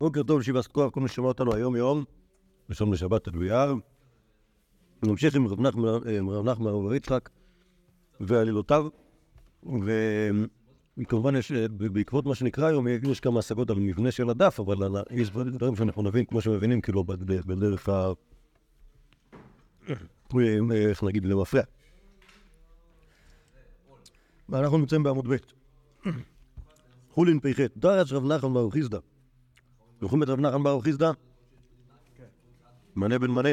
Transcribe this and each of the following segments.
בוקר טוב לישיבת כוח, כל מי ששומע אותנו היום יום, ראשון לשבת תלויה. נמשיך עם רב נחמן עם רב נחמן בר יצחק ועלילותיו, וכמובן יש, בעקבות מה שנקרא היום, יש כמה השגות על מבנה של הדף, אבל יש דברים שאנחנו נבין, כמו שמבינים, כאילו בדרך, ה... איך נגיד, למפרע. ואנחנו נמצאים בעמוד ב'. חולין פ"ח, דרש רב נחמן בר חיסדא. זוכרים את רב נחמן בר חיסדא? מנה בן מנה.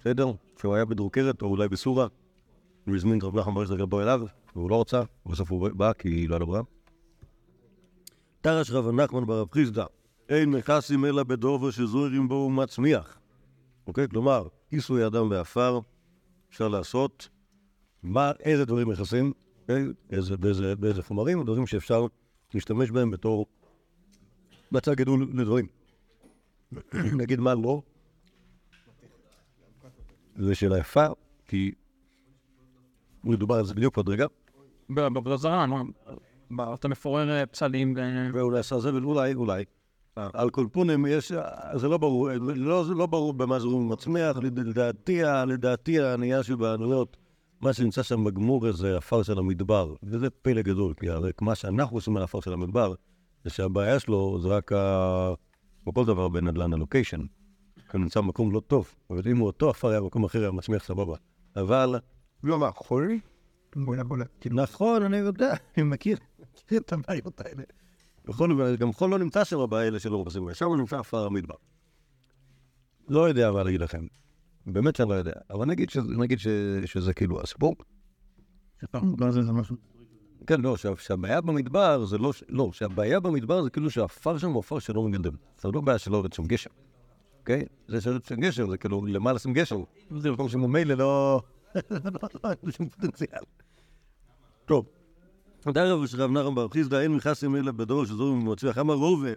בסדר? שהוא היה בדרוקרת, או אולי בסורה. הוא הזמין את רב נחמן בר חיסדא לבוא אליו, והוא לא רצה, ובסוף הוא בא כי לא היה לו ברירה. דרש רב נחמן ברב חיסדא, אין מכסים אלא בדובר שזוהרים בו ומצמיח. אוקיי? כלומר, כיסוי אדם בעפר, אפשר לעשות. מה, איזה דברים מכסים? אוקיי? איזה, באיזה, באיזה חומרים, דברים שאפשר להשתמש בהם בתור מצע גידול לדברים. נגיד מה לא? זה שאלה יפה, כי מדובר על זה בדיוק עוד רגע, בעבודה זרה? מה, אתה מפורר אה, פסלים ו... ואולי עשה זה, ואולי, אולי. על כל פונים יש, זה לא ברור, לא, לא ברור במה זה מצמיח, לדעתי, לדעתי הענייה שבעלויות, מה שנמצא שם בגמור זה עפר של המדבר, וזה פלא גדול, כי הרי מה שאנחנו עושים על עפר של המדבר, זה שהבעיה שלו זה רק ה... כמו כל דבר בנדל"ן הלוקיישן. הוא נמצא במקום לא טוב, אבל אם הוא אותו עפר היה במקום אחר, היה מצמיח סבבה. אבל, לא, מה, בוא'נה. נכון, אני יודע, אני מכיר, את הבעיות האלה. בכל, גם חול לא נמצא שם באלה שלא מחפשים, שם נמצא עפר המדבר. לא יודע מה להגיד לכם. באמת שאני לא יודע, אבל נגיד, שזה, כאילו הסיפור. זה זה משהו. כן, לא, שה- שהבעיה במדבר זה לא, לא, שהבעיה במדבר זה כאילו שהעפר שם הוא עפר שלא מגדל. זה לא בעיה שלא יורד שם גשם, אוקיי? זה שיורד שם גשם, זה כאילו למה לשים גשם? זה מקום שממילא לא... לא, אין שום פוטנציאל. טוב. דרב רב נחמן בר חיסדא אין מכסים אלא בדור שזור ומצליח. אמר רובה,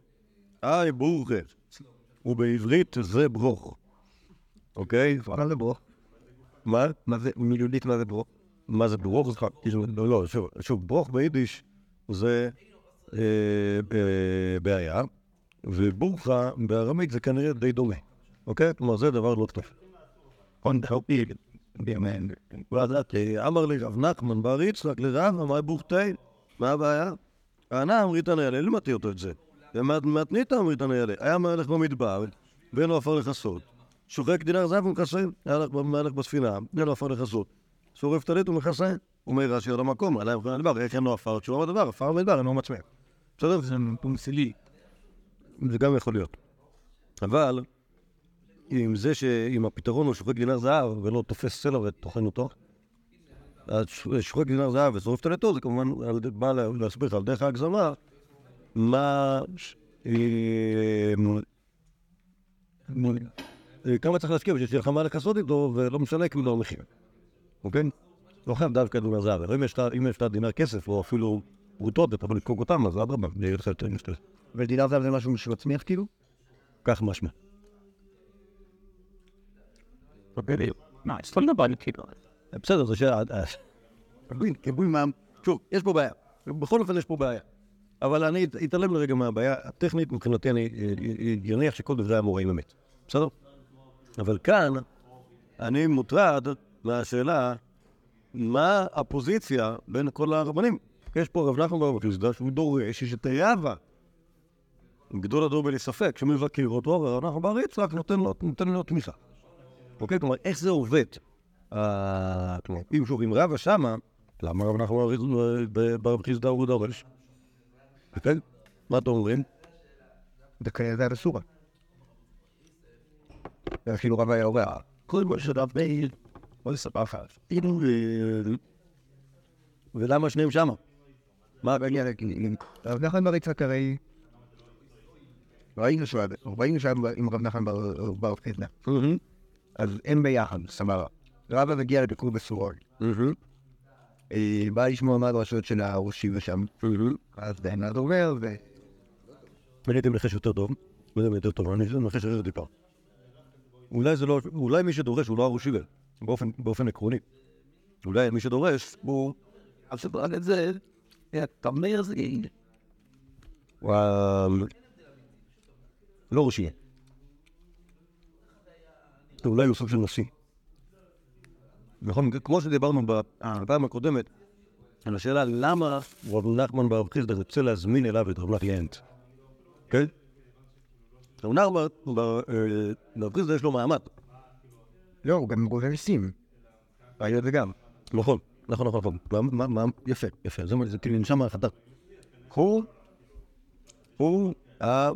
היי ברוכה. ובעברית זה ברוך. אוקיי? מה זה ברוך? מה? מה זה, מילולית מה זה ברוך? מה זה ברוך? כאילו, לא, לא, שוב, ברוך ביידיש זה אה, אה, בעיה, ובורחה בארמית זה כנראה די דומה, אוקיי? כלומר, זה דבר לא טוב. בימן. ואז אה, אמר לי רב נחמן בר יצחק לרב, אמר בוכתי, מה הבעיה? ענה אמריתא נעלה, לימדתי אותו את זה. ומתנית אמריתא נעלה, היה מהלך במדבר, ואין לו עפר לכסות. שוחק דינר זהב ומכסה, היה מהלך בספינה, אין לו עפר לכסות. שורף טלית ומכסה, אומר רש"י על המקום, עליהם מבחינת המדבר, איך אין לו עפר? תשובה בדבר, עפר במדבר, אינו מצמיח. בסדר? זה פומסילי. זה גם יכול להיות. אבל, עם זה שאם הפתרון הוא שוחק דינר זהב ולא תופס סלע וטוחן אותו, אז שוחק דינר זהב ושורף הלטו, זה כמובן בא לה- להסביר לך על דרך ההגזמה מה... אה, אה, כמה צריך להשקיע בשביל שיהיה לך מה לכסות איתו, ולא משנה כאילו המחיר. אוקיי? לא חייב דווקא זהב, אבל אם יש לך- דינר כסף, או אפילו פרוטות, אתה יכול לקרוק אותם, אז אדרבה, זה יהיה לך יותר משתלם. ודידר זהב זה משהו שמצמיח כאילו? כך משמע. דבר כאילו. בסדר, זה שאלה... כיבוי, כיבוי מע"מ. שוב, יש פה בעיה. בכל אופן יש פה בעיה. אבל אני את- אתעלם לרגע מהבעיה הטכנית, מבחינתי אני אה, אניח שכל דברי המורה הם אמת. בסדר? אבל כאן אני מוטרד מהשאלה מה הפוזיציה בין כל הרבנים. יש פה רב נחמן בר חיסדא שהוא דורש יש את היאבה. גדול הדור בלי ספק, שמבקר אותו, ורב נחמן בר יצחק נותן לו- תמיכה. אוקיי? כלומר, איך זה עובד? אה, אם שוב, אם רבא שמה, למה רב נחמן בר חיסדא הוא דורש? כן? מה אתם אומרים? כנראה זה הסורה. זה כאילו רב היה אומר, כל מה שרב מאיר, בוא נספר לך. כאילו, אה, ולמה שניהם שמה? מה, בעניין, רב נחמן בר יצחק הרי... ראינו שהוא היה, עם רב נחמן בר-. מהמם, אז הם ביחד, סבבה. רבא מגיע לביקור בסורון. אה, בא לשמוע מה הדרשות של הראשים ושם. אז דהנד אומר, ו... אני הייתי מנחש יותר טוב, לא יודע אם יותר טוב, אני מנחש אחרת טיפה. אולי זה לא, אולי מי שדורש הוא לא הראשיבל, באופן, באופן עקרוני. אולי מי שדורש הוא... אז רק את זה, אומר זה... וואל, לא ראש עיר. אולי הוא סוג של נשיא. נכון, כמו שדיברנו בפעם הקודמת, על השאלה למה רב נחמן בר חיסדא רוצה להזמין אליו את רב נחמן ינט. כן? רב נחמן בר אה, חיסדא יש לו מעמד. לא, הוא גם גובה מיסים. היה זה גם. נכון, נכון, נכון, נכון. מה- מה- מה- יפה, יפה. זה כאילו נשמע החלטה. הוא, הוא, ה-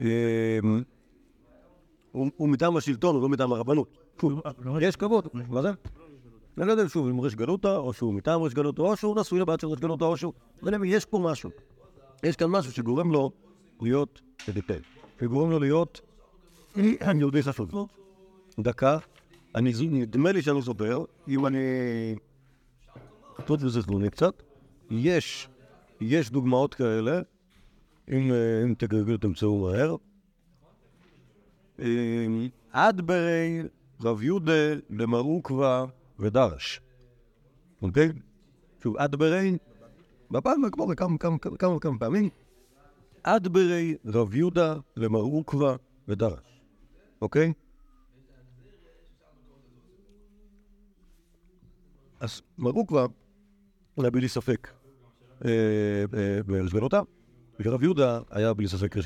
אמ, הוא הוא מטעם השלטון, הוא לא מטעם הרבנות. יש כבוד, מה זה? אני לא יודע שוב אם הוא ריש גלותא, או שהוא מטעם ריש גלותא, או שהוא נשוי לבת של ריש גלותא, או שהוא... לא יודע, יש פה משהו. יש כאן משהו שגורם לו להיות אדיפל. שגורם לו להיות יהודי חשוב. דקה, אני, זו- נדמה לי שאני זוכר, אם אני... טוב וזכרוני קצת, יש, יש דוגמאות כאלה, אם, אה, אם תגרגלו תמצאו מהר. אה, עד ברי רב יהודה עוקבא ודרש. אוקיי? שוב, עד ברי, בפעם כמו כמה כמה כמה וכמה פעמים, עד ברי רב יהודה עוקבא ודרש. אוקיי? אז מר עוקבא היה בלי ספק אה, אה, בראש גלותה, ורב יהודה היה בלי ספק אה,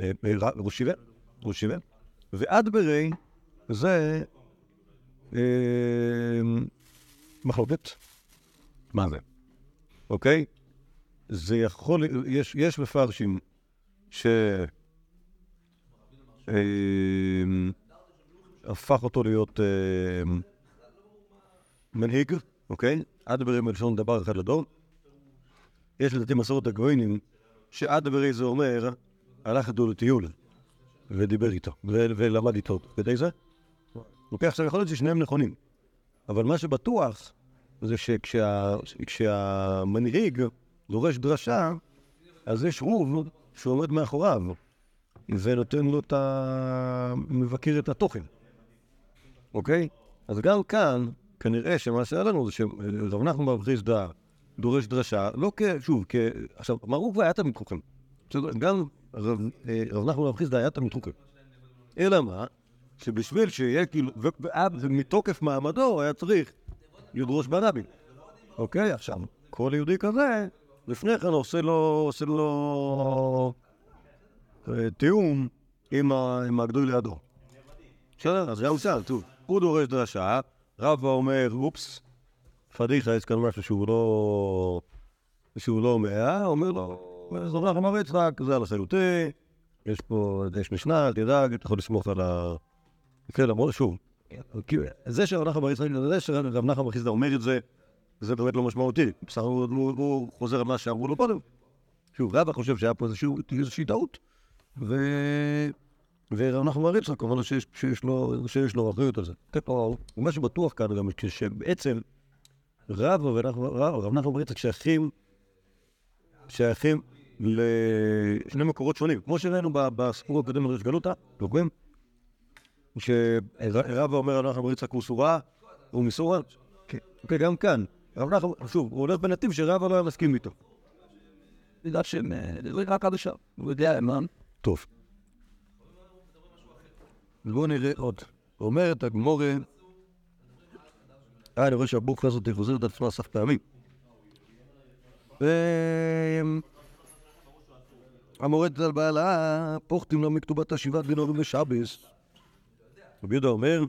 אה, אה, ר- ראש שיבה, ראש שיבה, ועד ברי זה אה, מחלוקת. מה זה? אוקיי? זה יכול, יש, יש מפרשים ש... אה, הפך אותו להיות אה, מנהיג, אוקיי? עד ברי מלשון דבר אחד לדור. יש לדעתי מסורת הגויינים, שעד ברי זה אומר, הלך איתו לטיול, ודיבר איתו, ולמד איתו כדי זה. אוקיי, עכשיו יכול להיות ששניהם נכונים, אבל מה שבטוח זה שכשהמנהיג דורש דרשה, אז יש רוב שעומד מאחוריו, ונותן לו את ה... מבקר את התוכן, אוקיי? אז גם כאן, כנראה שמה שהיה לנו זה שרב נחמן בר חיסדא דורש דרשה, לא כ... שוב, כ... עכשיו, מרוק היה תמיד חוכם. גם אה, רב נחמן בר חיסדא היה תמיד חוכם. אלא מה? שבשביל שיהיה כאילו... ו- ואז מתוקף מעמדו היה צריך לדרוש ברבים. אוקיי? עכשיו, כל יהודי כזה, לפני כן עושה לו... עושה לו... אה, תיאום עם הגדול לידו. בסדר, אז גם שאל, טוב, הוא דורש דרשה, רבא אומר, אופס, פדיחה, יש כאן משהו שהוא לא... שהוא לא מאה, אומר לו, הולך אמר יצחק, זה על החלוטי, יש פה, יש משנה, תדאג, אתה יכול לסמוך על ה... כן, למרות, שוב, זה שרב נחמן יצחק, זה שרב נחמן חיסדא אומר את זה, זה באמת לא משמעותי. בסך הכל הוא- חוזר על מה שאמרו לו קודם. שוב, רבא חושב שהיה פה איזושהי טעות, ו... ורב נחמן יצחק אומר לו שיש, שיש, לו, שיש לו אחריות על זה. ומה שבטוח כאן גם, שבעצם רבא רב נחמן בר יצחק שייכים, שייכים לשני מקורות שונים. כמו שראינו בסיפור הקודם על ראש גלותא, זוכרים? שרבא אומר על נחמן בר יצחק הוא סורה, הוא מסורה. כן, אוקיי, גם כאן. רב נחמן, שוב, הוא הולך בנתיב שרבא לא היה מסכים איתו. בגלל שהם רק עד עכשיו. הוא יודע מה. טוב. בואו נראה עוד. אומרת הגמורה, אה, אני רואה שהבוקרה הזאת חוזרת על עצמה סך פעמים. ו... המורדת על בעלה, פוחתים לה מכתובת השבעת גנורים לשבס. רבי יהודה אומר,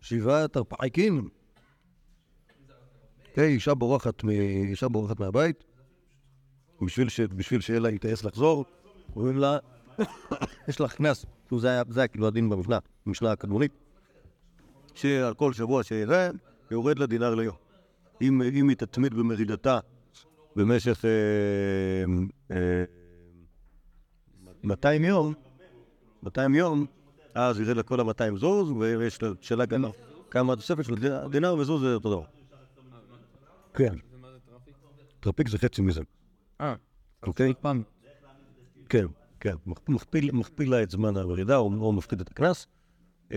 שבעת הרפעיקים. כן, אישה בורחת. אישה בורחת מהבית. בשביל שיהיה לה אינטרס לחזור, אומרים לה, יש לך קנס, כאילו זה היה, זה היה כאילו הדין במשנה, במשנה הקדמונית, שעל כל שבוע שיראה, יורד לה דינר ליום. אם, אם היא תתמיד במרידתה במשך אה, אה, 200 יום, 200 יום, אז ירד לה כל ה-200 זוז, ויש לה שאלה כמה, כמה התוספת של דינר- דינר וזוז זה אותו דבר. כן. טרפעיק זה חצי מזה, אה, אוקיי? פעם. כן, כן. מכ- מכפיל, מכפיל לה את זמן הירידה, או, או מפחית את הקנס. אמ,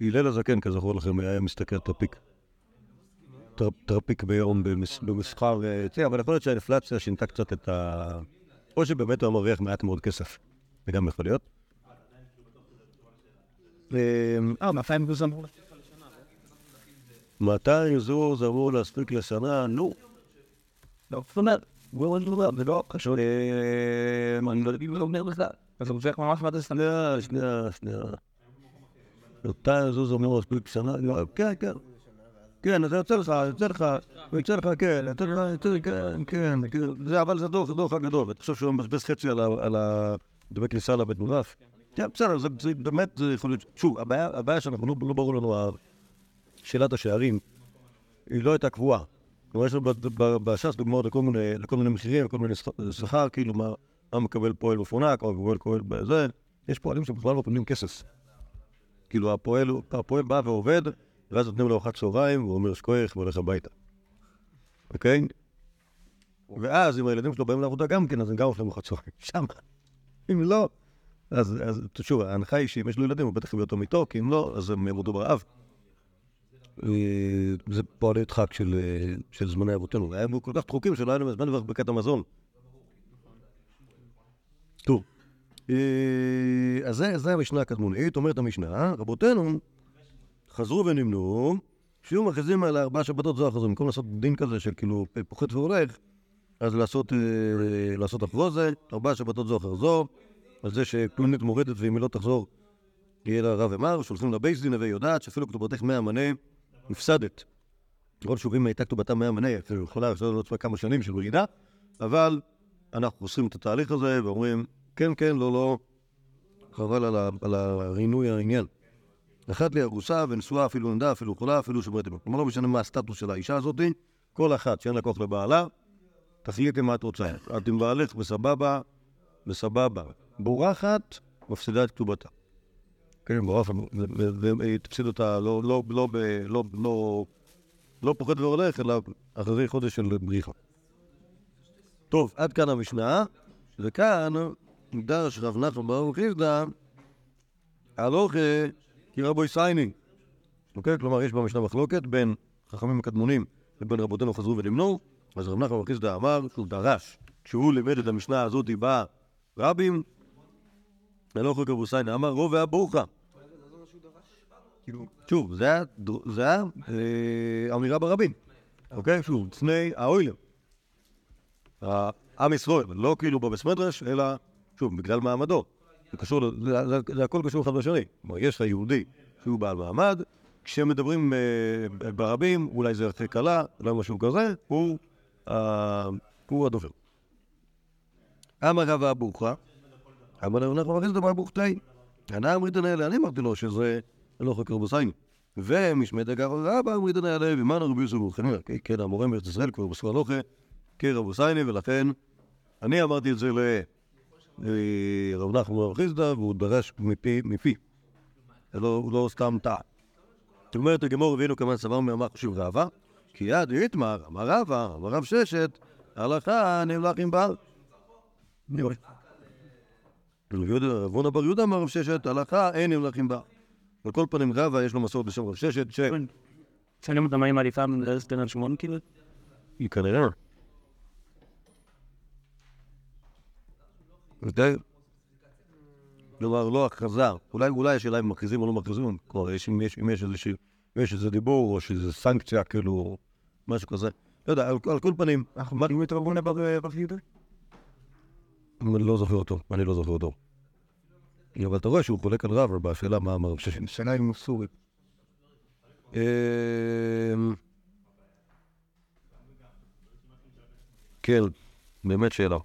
הלל הזקן, כזכור לכם, היה משתכר טרפעיק. טר- טרפעיק ביום במס, במסחר, אה, אבל יכול להיות שהאינפלציה שינתה קצת את ה... או שבאמת הוא מרוויח מעט מאוד כסף. זה גם יכול להיות. אמ, אה, 200 זה אמור להספיק לשנה. 200 זו זה אמור להספיק לשנה, נו. לא, זאת אומרת, זה לא קשור. אה, אני לא אומר לך. אז הוא צריך ממש מה סנדל. שנייה, שנייה, שנייה. 200 זו זה אמור להספיק שנה, כן, כן. כן, אז יוצא לך, יוצא לך, יוצא לך, כן, יוצא לך, יוצא לך, כן, כן, כן. אבל זה דוח, זה דוח הגדול, ואתה חושב שהוא מבזבז חצי על ה- הדמי כניסה לבית מונף? כן, בסדר, זה באמת, זה יכול להיות, שוב, הבעיה שאנחנו, לא לא ברור לנו, שאלת השערים, היא לא הייתה קבועה. כלומר, יש לנו בש"ס דוגמאות לכל מיני, מחירים, לכל מיני שכ- שכר, כאילו, מה מקבל פועל מפונק, מה מקבל פועל בזה. יש פועלים שבכלל לא מקבלים כסף. כאילו, הפועל, בא ועובד, ואז נותנים לו ארוחת צהריים, והוא אומר שכוח והולך הביתה. אוקיי? ואז אם הילדים שלו באים לעבודה גם כן, אז הם גם אוכלים ארוחת צהריים. שם. אם לא, אז, שוב, ההנחה היא שאם יש לו ילדים, הוא בטח יביא אותו איתו, כי אם לא, אז הם יעבדו ברעב. אה, זה פועלי דחק של, אה, של זמני אבותינו. הם כל כך דחוקים שלא היה להם זמן לברך המזון. טוב, אה, אז זה, זה המשנה הקדמונית, אומרת המשנה, רבותינו חזרו ונמנו, שיהיו מכריזים על ארבע שבתות זו זו, במקום לעשות דין כזה של כאילו פוחת והולך, אז לעשות, לעשות אחרוזה, ארבע שבתות זו אחר זו, על זה שפלונית מורדת ואם היא לא תחזור, יהיה לה רב אמר, שולחים לה בייס דין הווה יודעת, שאפילו כתובתך מאה מנה, נפסדת. עוד שוב, אם הייתה כתובתה מאה מנה, אפילו יכולה לעשות לעצמה כמה שנים של בגידה, אבל אנחנו עושים את התהליך הזה ואומרים, כן, כן, לא, לא, חבל על הרינוי העניין. אחת לי ארוסה ונשואה, אפילו נדה, אפילו חולה, אפילו שומרת אמון. כלומר, לא משנה מה הסטטוס של האישה הזאת, כל אחת שאין לה כוח לבעלה, תחליטי מה את רוצה. את עם בעלך בסבבה, בסבבה. בורחת, מפסידה את כתובתה. כן, בורחת, והיא תפסיד אותה לא, לא, לא, לא, פוחד והולך, אלא אחרי חודש של בריחה. טוב, עד כאן המשנה, וכאן דרש רב נחמן ברוך חיסדא, הלוכה כי רבוי סייני. אוקיי? כלומר, יש במשנה מחלוקת בין חכמים הקדמונים לבין רבותינו חזרו ונמנו, אז רב נחמן ברוך חיסדא אמר שהוא דרש, כשהוא לימד את המשנה הזאת ברבים, הלוכה כי רבוי סייני אמר רוב והברוכה. שוב, זה היה, אה, אמירה ברבים, אוקיי? שוב, לפני האוילם. עם ישראל, לא כאילו בבס מדרש, אלא, שוב, בגלל מעמדו. זה קשור, זה, הכל קשור אחד בשני. כלומר, יש היהודי שהוא בעל מעמד, כשמדברים אה, ברבים, אולי זה אחרי כלה, אולי משהו כזה, הוא, אה, הדובר. אמר רב אבוכה, אמר רב נחמן מכניס דבר בוכתי. ענה אמרית הנאלה, אני אמרתי לו שזה לא חקר בסייני. ומשמי דגר רבא אמרית הנאלה, ומאן רבי יוסף ובחניה. כן, המורה מארץ ישראל כבר בסוף הלוכה, כרב סייני, ולכן אני אמרתי את זה לרב נחמן בר חיסדא, והוא דרש מפי, לא- הוא לא סתם טעה. זאת אומרת, הגמור הבינו כמה סבר מאמר חשוב רבא, כי יד איתמר, אמר רבא, אמר רב ששת, הלכה נמלך עם בעל. רב יהודה- רב בר יהודה אמר רב ששת, הלכה אין נמלך עם בעל. על כל פנים רבא יש לו מסורת בשם רב ששת, ש... שואלים אותם מה עם עדיפה בין על שמונה כאילו? היא כנראה. כלומר, לא הכרזה. אולי, אולי השאלה אם מכריזים או לא מכריזים. כלומר, יש, אם יש, אם יש איזושהי, אם יש איזה דיבור או שאיזה סנקציה, כאילו, משהו כזה. לא יודע, על, על כל פנים, אנחנו מכירים את רב הונא בר בר יהודה? אני לא זוכר אותו, אני לא זוכר אותו. אבל אתה רואה שהוא חולק על רב בשאלה מה אמר רב ששת. השאלה אם הוא סורי. אמ, כן, באמת שאלה.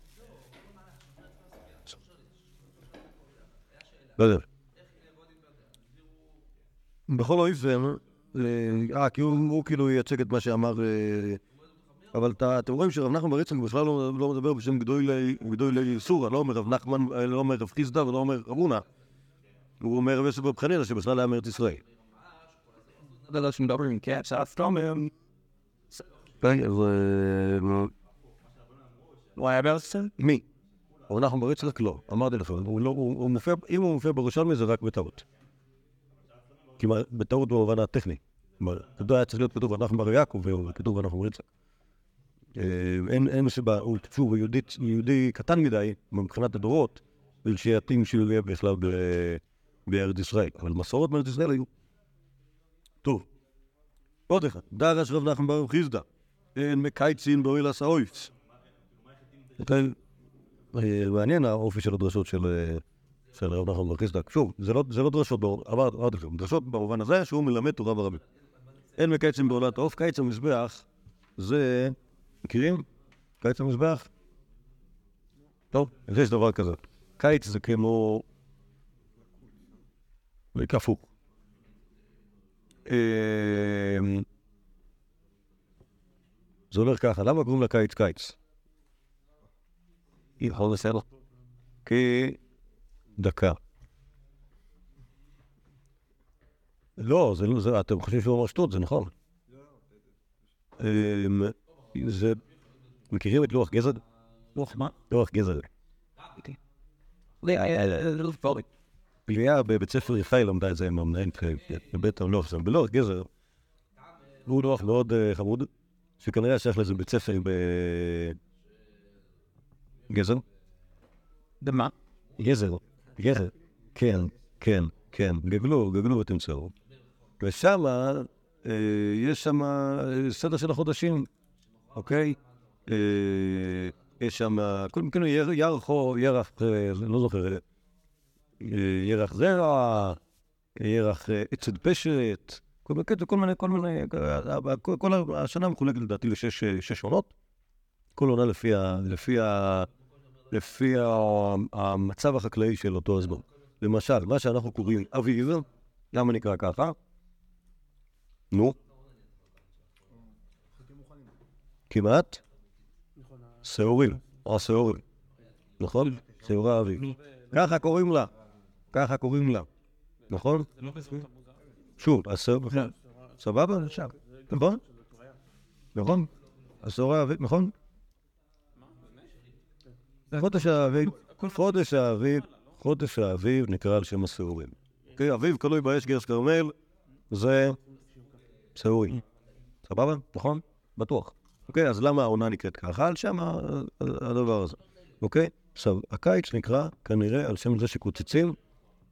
לא יודע. בכל אופן, אה, כי הוא הוא כאילו ייצג את מה שאמר... אבל אתה- אתם רואים שרב נחמן בר יצחק בכלל לא לא מדבר בשם גדולי גדולי סורה, לא אומר רב נחמן, אה, לא אומר רב חיסדא ולא אומר רב הונא. הוא אומר רב יוסף בר חנינא שבכלל היה מארץ ישראל. לא שמדברים, כן. כן, הוא היה? מי? לא, אמרתי לך, הוא לא, הוא מופיע, אם הוא מופיע בירושלמי זה רק בטעות. בטעות במובן הטכני. כלומר, אתה יודע, היה צריך להיות כתוב אנחנו בר יעקב, וכתוב אנחנו ברצלק. אה, אין, אין סיבה, הוא שוב, הוא יהודי, קטן מדי, מבחינת הדורות, ולשייטים שיהיה בכלל בארץ ישראל. אבל מסורות מארץ ישראל היו. טוב, עוד אחד. דרש רב נחמן ברוך חיסדא, אין מקייצין באוהל הסאויץ. מעניין האופי של הדרשות של... של רב נחמן בר חיסדא. שוב, זה לא, לא דרשות, אמרתי לכם, דרשות במובן הזה שהוא מלמד תורה ברבים. אין מקייצים בעולת העוף, קיץ המזבח זה, מכירים? קיץ המזבח? טוב, יש דבר כזה. קיץ זה כמו... זה כפו. זה הולך ככה, למה קוראים לקיץ קיץ? יכול לסדר? כי דקה. לא, זה לא, אתם חושבים שהוא אמר שטות, זה נכון. זה... מכירים את לוח גזר? לוח מה? לוח גזר. פליאה בבית ספר יפאי למדה את זה עם המנהל בבית המלוך בלוח גזר הוא לוח מאוד חמוד, שכנראה שייך לזה בית ספר בגזר. במה? גזר. גזר. כן, כן, כן. גגלו, גגלו ותמצאו. ושם, יש שם סדר של החודשים, אוקיי? יש שם, קודם כל ירח או ירח, לא זוכר, ירח זרע, ירח עצד פשט, כל מיני, כל מיני, כל השנה מחולקת לדעתי לשש עונות. כל עונה לפי, לפי, לפי המצב החקלאי של אותו הזמן. למשל, מה שאנחנו קוראים אביב, למה נקרא ככה? נו? כמעט? שעורים, או שעורים. נכון? שעורי האביב. ככה קוראים לה. ככה קוראים לה. נכון? שוב, השעורי... סבבה? נכון? נכון? השעורי האביב, נכון? חודש האביב, חודש האביב, חודש האביב נקרא על שם השעורים. אביב כלוי באש גרס כרמל, זה שעורים. סבבה? נכון? בטוח. אוקיי, אז למה העונה נקראת ככה? על שם הדבר הזה. אוקיי? עכשיו, הקיץ נקרא כנראה על שם זה שקוצצים,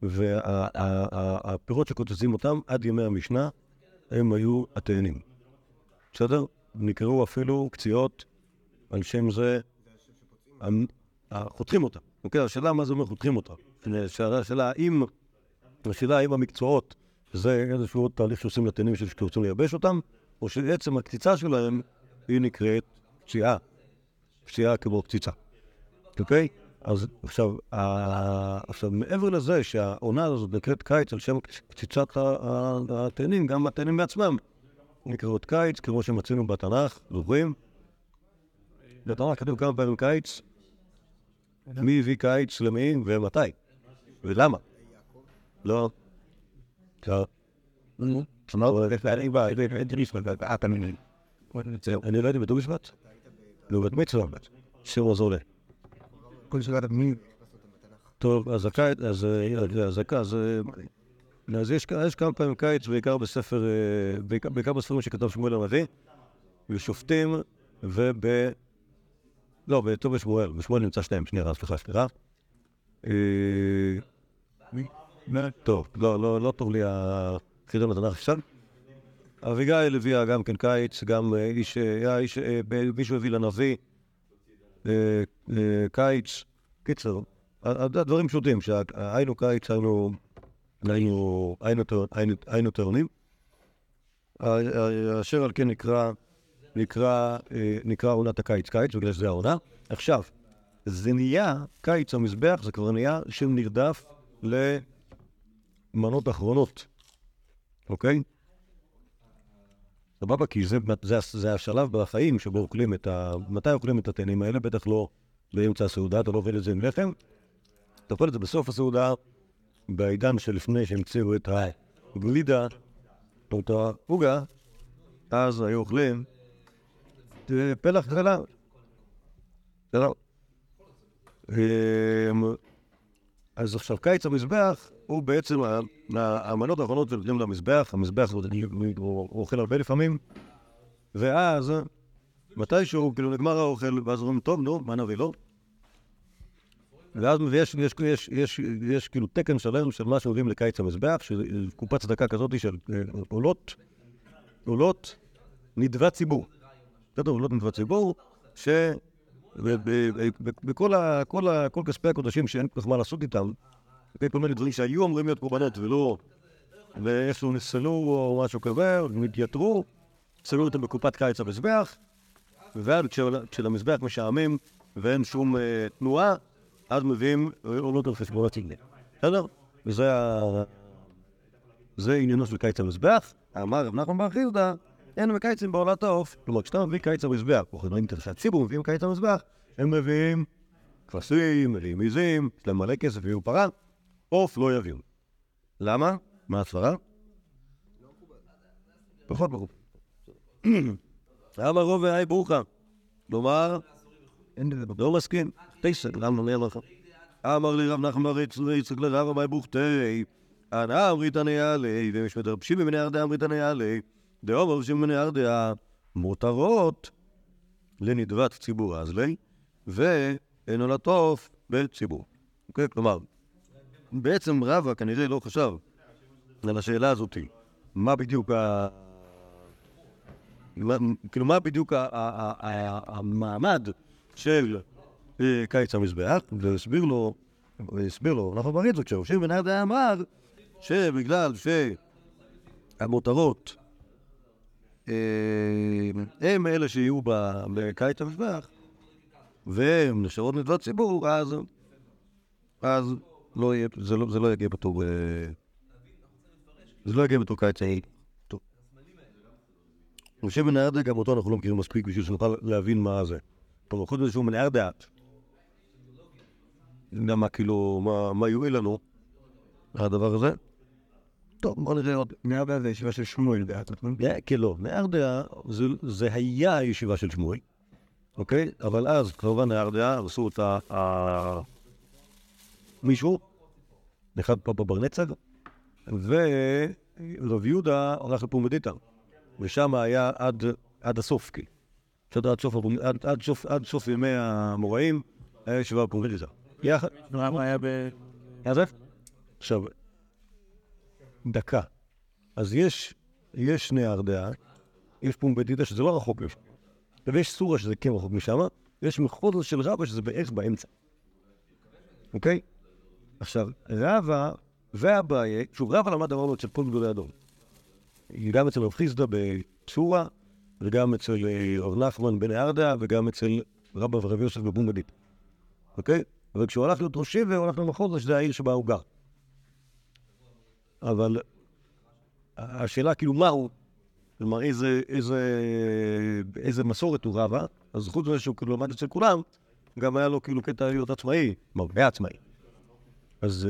והפירות שקוצצים אותם עד ימי המשנה הם היו התאנים. בסדר? נקראו אפילו קציעות על שם זה חותכים אותם. אוקיי, השאלה מה זה אומר חותכים אותם. השאלה האם, השאלה האם המקצועות זה איזשהו תהליך שעושים לתאנים שרוצים לייבש אותם, או שעצם הקציצה שלהם היא נקראת פציעה. פציעה כמו קציצה. אוקיי? אז עכשיו, עכשיו, מעבר לזה שהעונה הזאת נקראת קיץ על שם קציצת התאנים, גם התאנים בעצמם נקראות קיץ, כמו שמצינו בתנ"ך, זוכרים? בתנ"ך כתוב כמה פעמים קיץ, מי הביא קיץ למי ומתי? ולמה? לא. אני לא יודע, בט"ו בשבט? לא, בת מצווה. שיר עוזר לי. כל שבת מי? טוב, אז הקיץ, אז אז אז יש כמה פעמים קיץ, בעיקר בספר, בעיקר בספרים שכתב שמואל הנביא, בשופטים וב... לא, בט"ו בשמואל, בשמואל נמצא שניהם, שנייה, סליחה, סליחה. טוב, לא, לא טוב לי החידון התנ"ך עכשיו. אביגיל הביאה גם כן קיץ, גם איש, היה איש, מישהו הביא לנביא קיץ. קיצר, הדברים פשוטים, שהיינו קיץ, היינו, היינו, היינו טעונים. אשר על כן נקרא, נקרא, נקרא עונת הקיץ קיץ, בגלל שזה העונה. עכשיו, זה נהיה, קיץ המזבח, זה כבר נהיה שם נרדף למנות אחרונות, אוקיי? סבבה? כי זה, זה, זה השלב בחיים שבו אוכלים את ה... מתי אוכלים את התאנים האלה? בטח לא באמצע הסעודה, אתה לא עובד את זה עם לחם. אתה אוכל את זה בסוף הסעודה, בעידן שלפני שהמציאו את הגלידה, או את העוגה, אז היו אוכלים פלח חלב. בסדר? אז עכשיו קיץ המזבח הוא בעצם המנות האחרונות שנותנים למזבח, המזבח הוא אוכל הרבה לפעמים, ואז מתישהו, כאילו נגמר האוכל, ואז אומרים, טוב, נו, מה נביא לו? ואז יש, כאילו תקן שלם של מה שעולים לקיץ המזבח, של קופת צדקה כזאת של אה, עולות, עולות נדבי ציבור. בסדר, עולות נדבי ציבור, ש... בכל כל כספי הקודשים שאין כל כך מה לעשות איתם, כל מיני דברים שהיו אמורים להיות קורבנות ולא, ואיכשהו נסלו או משהו כזה, התייתרו, שמו אותם בקופת קיץ המזבח, ואז כשלמזבח משעמם ואין שום אה, תנועה, אז מביאים עולות על חשבון הציגלה. בסדר? וזה. זה עניינו של קיץ המזבח. אמר רב נחמן בר חיסדא, אין מקיצים בעולת העוף. כלומר, כשאתה מביא קיץ המזבח, או חברים שהציבור מביאים קיץ המזבח, הם מביאים כבשים, מביאים עיזים, יש להם מלא כסף, יהיו פרה, עוף לא יביאו. למה? מה הסברה? פחות ברור. אמר רוב והי ברוכה. כלומר, לא מסכים. תשע, למה אומר לך? אמר לי רב נחמן בר יצחק לרב המי בוכתי, אנא אמריתני עלי, ומשמד משמתרפשים ממני ארדיה אמריתני עלי, דאום רבשים ממני ארדיה, מותרות לנדבת ציבור אז לי, ואינו לטוף בציבור. אוקיי? כלומר, בעצם רבא כנראה לא חשב על השאלה הזאתי, מה בדיוק ה... כאילו, מה בדיוק המעמד של אה, קיץ המזבח, והסביר לו, והסביר לו, אנחנו מראים את זה, כשהראשים בן ארדה אמר שבגלל שהמותרות אה, הם אלה שיהיו בקיץ המזבח, והם נשארות נדבת ציבור, אז לא יהיה, זה, לא, זה לא יגיע בתור, אה, זה לא יגיע בתור קיץ העיר. משה בן ארדה, גם אותו אנחנו לא מכירים מספיק בשביל שנוכל להבין מה זה. כלומר, חוץ מזה שהוא מנער דעת. יודע מה, כאילו, מה, יועיל לנו, הדבר הזה. טוב, בוא נראה עוד. נער דעה זה ישיבה של שמואל דעת, נכון? כן, לא. נער דעה זה היה הישיבה של שמואל, אוקיי? אבל אז, כמובן, נער דעה, עשו אותה מישהו, אחד פה בברנצג, ורב יהודה הלך לפומדיתא, ושם היה עד, עד הסוף, כאילו. עד סוף, עד, עד, סוף, עד סוף ימי המוראים היה ישיבה בפומדיתא. יחד. למה היה ב... עכשיו, דקה. אז יש, יש נהר דעה, יש פומבדיטה שזה לא רחוק משם, ויש סורה שזה כן רחוק משם, ויש מחוז של רבא שזה בערך באמצע. אוקיי? עכשיו, רבא והבעיה, שוב, רבא למד אמרנו אצל כל גדולי הדור. גם אצל רב חיסדא בצורה, וגם אצל אה, רב נחמן בן ארדה, וגם אצל רבא ורב יוסף בבומבדית. אוקיי? אבל כשהוא הלך להיות ראש עבר, הוא הלך למחוז, שזה העיר שבה הוא גר. אבל השאלה כאילו מה הוא, כלומר איזה, איזה, איזה מסורת הוא רבה, אז חוץ מזה שהוא כאילו למד אצל כולם, גם היה לו כאילו קטע להיות עצמאי, כלומר, היה עצמאי. אז...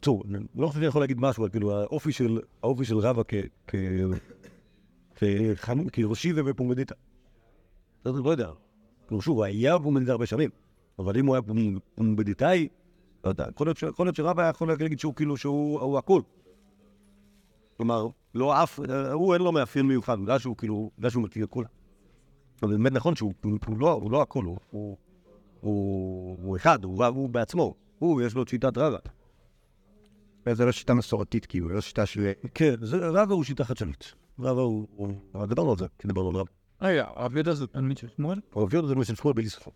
טוב, אני לא חושב שאני יכול להגיד משהו, אבל כאילו האופי של, האופי של רבא כראשי ובפומדיטה. לא יודע. כלומר, שוב, היה פומבדיטאי הרבה שנים, אבל אם הוא היה פומבדיטאי, לא יודע, יכול להיות שרב היה יכול להגיד שהוא כאילו, שהוא הכול. כלומר, לא אף, הוא אין לו מאפיין מיוחד, בגלל שהוא כאילו, בגלל שהוא מכיר את כולם. אבל באמת נכון שהוא לא, לא הכל, הוא, הוא, הוא, הוא אחד, הוא, הוא בעצמו, הוא, יש לו את שיטת רבא. וזה לא שיטה מסורתית, כאילו, לא שיטה של... כן, רבא הוא שיטה חדשנית. רבא הוא... אבל דיברנו על זה, כי דיברנו על רבא. רגע, הרב יהודה זה תלמיד של שמואל? הרב יהודה זה תלמיד של שמואל בלי ספק.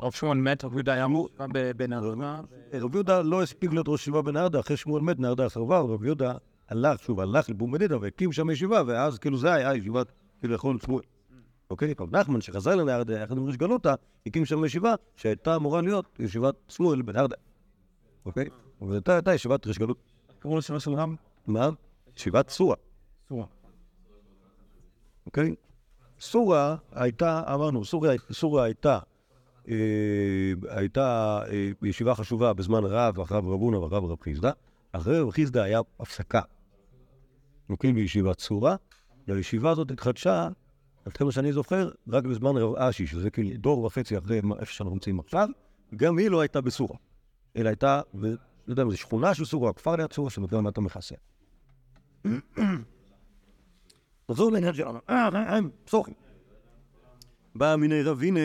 רב שמואל מת, רב יהודה היה אמור בנהרדה. רב יהודה לא הספיק להיות ראש ישיבה בנהרדה, אחרי שמואל מת, נהרדה סרבה, רב יהודה הלך, שוב, הלך לבומדידה והקים שם ישיבה, ואז כאילו זה היה ישיבת כביכול שמואל. אוקיי? רב נחמן שחזר לנהרדה יחד עם ראש גלותה, הקים שם ישיבה שהייתה אמורה להיות ישיבת שמואל בנהרדה. אוקיי? אבל הייתה ישיבת ראש גלות. קראו לשיבה של רם? מה? ישיבת סורה. סורה. אוקיי? סורה הייתה, אמרנו, סורה, הייתה, אה, הייתה אה, ישיבה חשובה בזמן רב, אחריו רב הונא ואחריו רב חיסדא. אחרי רב חיסדא היה הפסקה, אוקיי, בישיבת סורה, והישיבה הזאת התחדשה, עד כמה שאני זוכר, רק בזמן רב אשי, שזה כאילו דור וחצי אחרי איפה שאנחנו נמצאים עכשיו, גם היא לא הייתה בסורה, אלא הייתה, לא יודע, זו שכונה של סורה, כפר ליד סורה, שנותן למה אתה מכסה. נחזור לעניין שלנו. אה, אה, אה, סוכי. בא מיני רב הנה,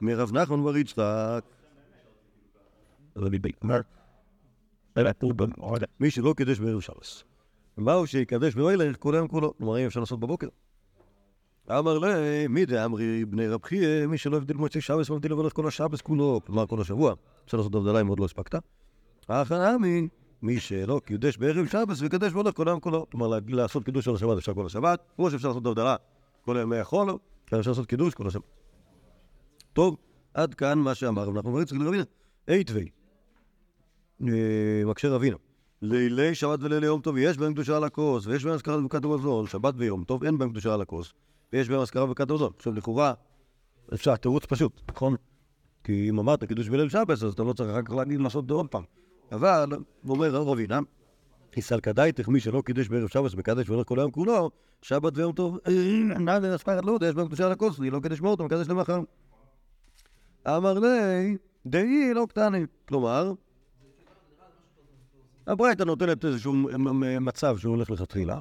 מרב נחמן בר יצחק. מי שלא קידש בערב שבס. מהו שיקדש באוילך היום כולו. כלומר, אם אפשר לעשות בבוקר. אמר לי, מי דאמרי בני רב חייא, מי שלא הבדיל מוצאי שבס ומבדיל לבנות כל השבס כולו, כלומר כל השבוע. אפשר לעשות הבדלה אם עוד לא הספקת. הכנה מי, מי שלא קידש בערב שבס ויקדש והולך כל היום כולו. כלומר, לעשות קידוש של השבת אפשר כל השבת, כמו שאפשר לעשות הבדלה כל ימי החול, אפשר לעשות קידוש כל השבת. טוב, עד כאן מה שאמר, ואנחנו אומרים צריך לרבינה. אייטווי, מקשה רבינה. לילי שבת ולילי יום טוב יש בהם קדושה על הכוס, ויש בהם אזכרה וברכת המזון, שבת ויום טוב אין בהם קדושה על הכוס, ויש בהם וברכת המזון. עכשיו לכאורה, אפשר, תירוץ פשוט, נכון? כי אם אמרת קידוש בליל שבס, אז אתה לא צריך אחר כך להגיד לעשות את זה עוד פעם. אבל, אומר רבינה, איסלקא דייתך מי שלא קידש בערב שבס מקדש והולך כל היום כולו, שבת ויום טוב, נא לנספחת לא יודע, יש בהם קדושה אני לא קידש מאותו, מקדש למחר. אמר לי, דאי לא קטני. כלומר, הברייתא נותנת איזשהו מצב שהוא הולך לכתחילה,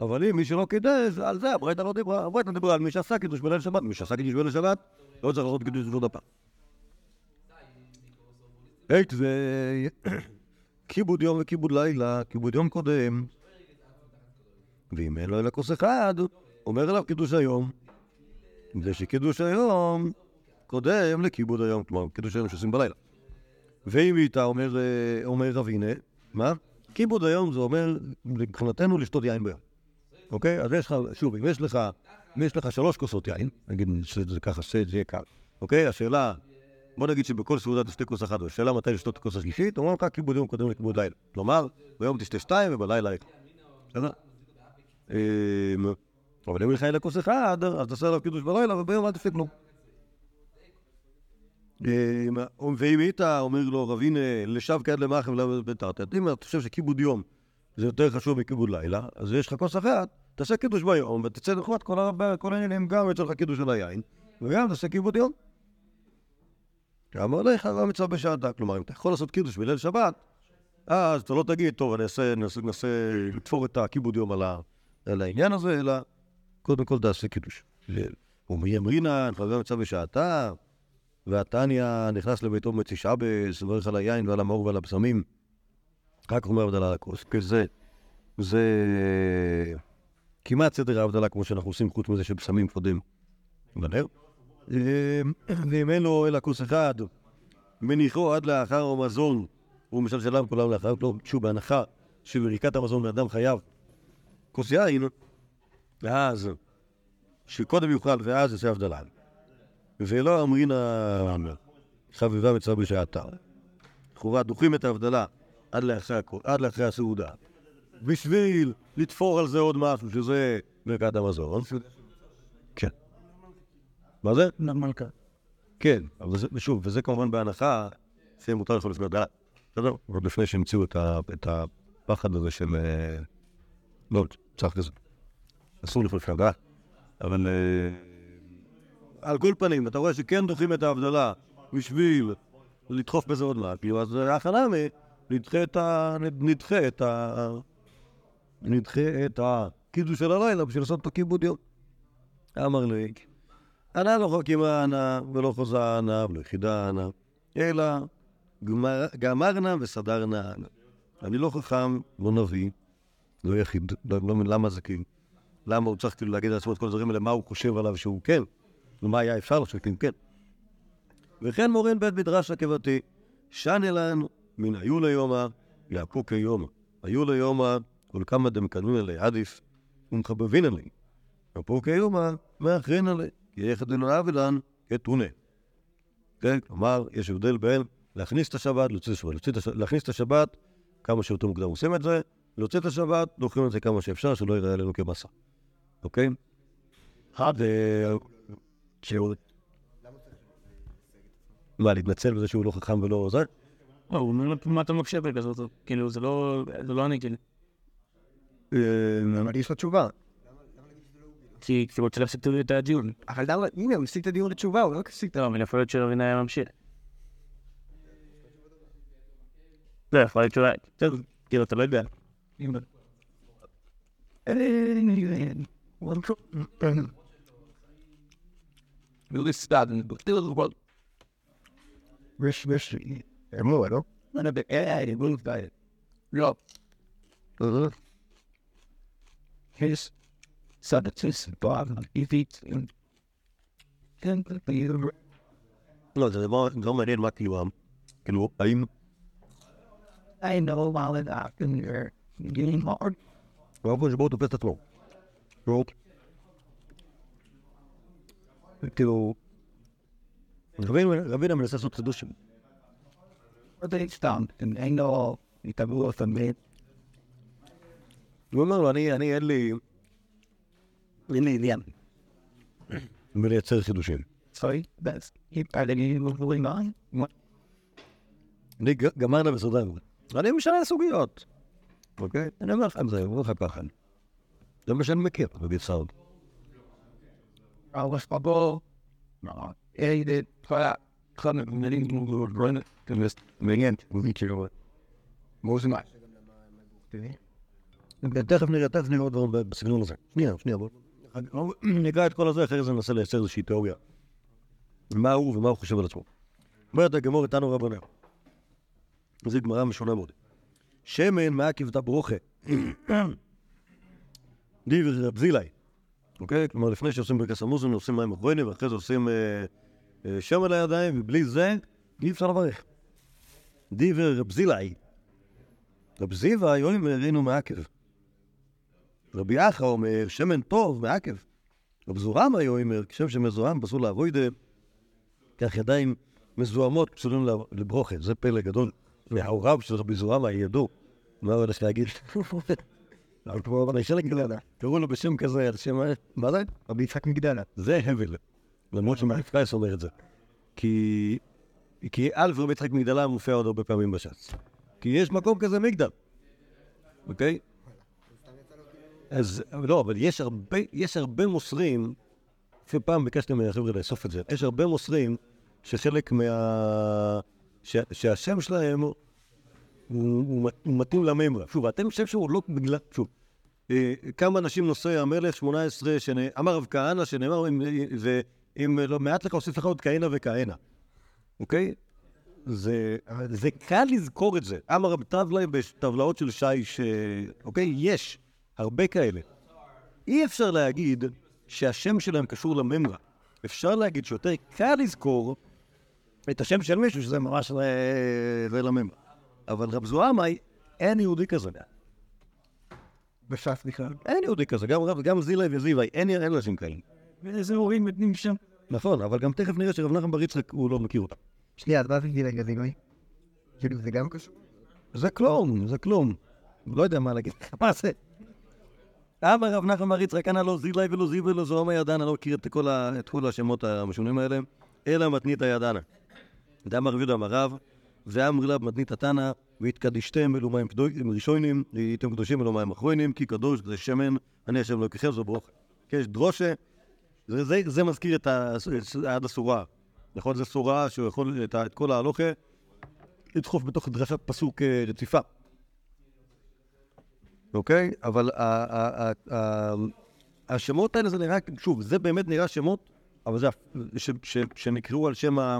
אבל אם מי שלא קידש, על זה הברייתא לא דיברה. הברייתא דיברה על מי שעשה קידוש בליל שבת, מי שעשה קידוש בליל שבת, לא צריך לעשות קידוש עוד הפעם. היית ו... כיבוד יום וכיבוד לילה, כיבוד יום קודם, ואם אין לו אלא כוס אחד, אומר אליו קידוש היום. זה שקידוש היום קודם לכיבוד היום, כלומר, קידוש היום שעושים בלילה. ואם איתה אומר, אומר רבינה, מה? כיבוד היום זה אומר, מבחינתנו, לשתות יין ביום. אוקיי? אז יש לך, שוב, אם יש לך, אם יש לך שלוש כוסות יין, נגיד שזה ככה, שזה יהיה קל, אוקיי? השאלה, בוא נגיד שבכל סעודה תשתה כוס אחת, השאלה מתי לשתות את הכוס השלישית, אומרים לך כיבוד יום קודם לכיבוד לילה. כלומר, ביום תשתה שתיים ובלילה אחד. בסדר? אבל אם לך אין לכוס אחד, אז תעשה עליו קידוש בלילה, וביום אל תפסיק כלום. ואם היית אומר לו רבין לשב כעד למחם בתרתת, אם אתה חושב שכיבוד יום זה יותר חשוב מכיבוד לילה, אז יש לך כוס אחת, תעשה קידוש ביום ותצא נחמד כל העניינים, גם יצא לך קידוש של היין, וגם תעשה כיבוד יום. אמר לך הרב מצווה בשעתה, כלומר אם אתה יכול לעשות קידוש בליל שבת, אז אתה לא תגיד, טוב, אני אנסה לתפור את הכיבוד יום על העניין הזה, אלא קודם כל תעשה קידוש. ומי אמרינן, חבר מצווה בשעתה, והתניא נכנס לביתו במצי שבס, מברך על היין ועל המאור ועל הבשמים. רק אומר הבדלה על הכוס, כי זה, זה כמעט סדר ההבדלה כמו שאנחנו עושים, חוץ מזה שבשמים קודם בנר. ואם אין לו אלא כוס אחד, מניחו עד לאחר המזון, הוא משלשלם כולם לאחר, לא, שוב, בהנחה שבברכת המזון באדם חייב כוס יין, ואז, שקודם יאכל ואז יעשה הבדלה. ולא אמרינה חביבה מצווה בשעתה. לכאורה דוחים את ההבדלה עד לאחרי הסעודה, בשביל לתפור על זה עוד משהו, שזה ברכת המזון. כן. מה זה? מלכה. כן, אבל זה, ושוב, וזה כמובן בהנחה, זה מותר לכל לפני הבדלה. בסדר? עוד לפני שהמציאו את הפחד הזה של... לא, צריך כזה. אסור לפני הבדלה. אבל... על כל פנים, אתה רואה שכן דוחים את ההבדלה בשביל לדחוף בזה עוד משהו, אז הכנה מ... נדחה את ה... נדחה את הקידוש של הלילה בשביל לעשות את הכיבוד יום. אמר לי, ענה לא חכימה ענה, ולא חוזה ענה, ולא יחידה ענה, אלא גמרנה וסדרנה. אני לא חכם, לא נביא, לא יחיד, לא, לא מבין למה זה כאילו, למה הוא צריך כאילו להגיד לעצמו את כל הדברים האלה, מה הוא חושב עליו שהוא כן. ומה היה אפשר לעשות אם כן. וכן מורן בית מדרש עקבתי, לנו מן היו ליומא, יעקו כיומא. היו ליומא, כל כמה דמקנון אלי עדיף, ומחבבין אלי. יעקו כיומא, מאחרין אלי, כי יחד אלו אבדן כתונה. כן, כלומר, יש הבדל בין להכניס את השבת, להוציא את השבת. להכניס את השבת, כמה שיותר מוקדם עושים את זה, להוציא את השבת, דוחים את זה כמה שאפשר, שלא יראה עלינו כמסע. אוקיי? שהוא... מה, להתנצל בזה שהוא לא חכם ולא עוזר? לא, הוא אומר לו, מה אתה מקשה בכזאת? כאילו, זה לא אני כאילו. אבל יש לו תשובה. כי הוא רוצה להפסיק את הדיון. אבל למה, הנה, הוא הפסיק את הדיון לתשובה, הוא לא הפסיק את לא, אבל יכול להיות שרבינה היה ממשיך. לא, יכול להיות שהוא היה... כאילו, אתה לא יודע. really Bob, if it's in, can be לא, זה דבר דבר מעניין מה כאילו, ה- כאילו, האם, I know while it happened, you're getting hard. באופן שבו הוא תופס את עצמו. הוא- כאילו, רבינו רבינו מנסה לעשות חידוש, Or they stopped, and I know it was a bit. הוא אומר לו, אני, אני אין לי, אין לי עניין בלייצר חידושים. אני ג- גמרנו מסודר. אני משנה סוגיות. אוקיי? אני אומר לך את זה, אני אומר לך ככה. זה מה שאני מכיר בביצר. I was bubble. No, he did. But תכף נראה, תכף נראה עוד דברים בסגנון הזה. שנייה, שנייה, בוא. נקרא את כל הזה, אחרי זה ננסה לייצר איזושהי תיאוריה. מה הוא ומה הוא חושב על עצמו. אומרת הגמור איתנו רבנר. זו גמרא משונה מאוד. שמן מעכב תברוכה. דיבר רב זילאי. אוקיי? כלומר, לפני שעושים ברכס המוזן, עושים מים אחרונים, ואחרי זה עושים אה, אה, שם על הידיים, ובלי זה אי אפשר לברך. דיבר רב זילאי. רב זיווה יואים הרינו מעכב. רבי אחא אומר, שמן טוב מעכב. רב זורם היה אומר, כשם שמזוהם פסול לאבוידה, כך ידיים מזוהמות פסולים לברוכה. זה פלא גדול. וההוריו של רבי זורם ידעו. מה הוא הולך להגיד? אבל כמו רבי שלג גדלה. קראו לו בשם כזה, על שם... מה זה? רבי יצחק מגדלה. זה הבל. למרות שמערכת קייס אומר את זה. כי... כי א' רבי יצחק מגדלה מופיע עוד הרבה פעמים בש"ס. כי יש מקום כזה מגדל, אוקיי? אז לא, אבל יש הרבה, יש הרבה מוסרים, פעם ביקשתי מהחבר'ה לאסוף את זה, יש הרבה מוסרים שחלק מה... ש... שהשם שלהם הוא, הוא, הוא מתאים למימרה. שוב, אתם חושב שהוא לא בגלל... שוב, אה, כמה אנשים נושאי המלך 18, שנ... אמר רב כהנא, שנאמר, אם- ואם לא מעט לך אוסיף לך עוד כהנה וכהנה, אוקיי? זה, זה קל לזכור את זה. אמר רב טבלה בטבלאות של שיש, אוקיי? יש הרבה כאלה. אי אפשר להגיד שהשם שלהם קשור לממרה. אפשר להגיד שיותר קל לזכור את השם של מישהו שזה ממש זה לממרה. אבל רב זוהמי, אין יהודי כזה. בש"ס בכלל. אין יהודי כזה, גם, רב- גם זילי וזיווי, אין, אנשים כאלה. ואיזה הורים מתנים שם? נכון, אבל גם תכף נראה שרב נחם בר יצחק, הוא לא מכיר אותם. שנייה, אז מה זה גילי גזיגוי? כאילו זה גם קשור? זה כלום, זה כלום. לא יודע מה להגיד מה זה? אמר רב נחמן בר יצחק, אנא לא זילי ולא זיו ולא זוהמה ידענה, לא מכיר את כל, השמות המשונים האלה, אלא מתנית ידענה. דאמר רבי יהודה אמר רב, ואמר לה מתנית תנא, והתקדישתם אלו מים ראשונים, הייתם קדושים אלו מים אחרונים, כי קדוש זה שמן, אני השם אלוקיכם זו ברוך. כן, יש דרושה, זה, זה, זה מזכיר את ה- את עד הסורה. נכון? זו סורה שהוא יכול את כל ההלוכה לדחוף בתוך דרשת פסוק אה, רציפה. אוקיי? אבל השמות האלה זה נראה, שוב, זה באמת נראה שמות, אבל זה שנקראו על שם ה...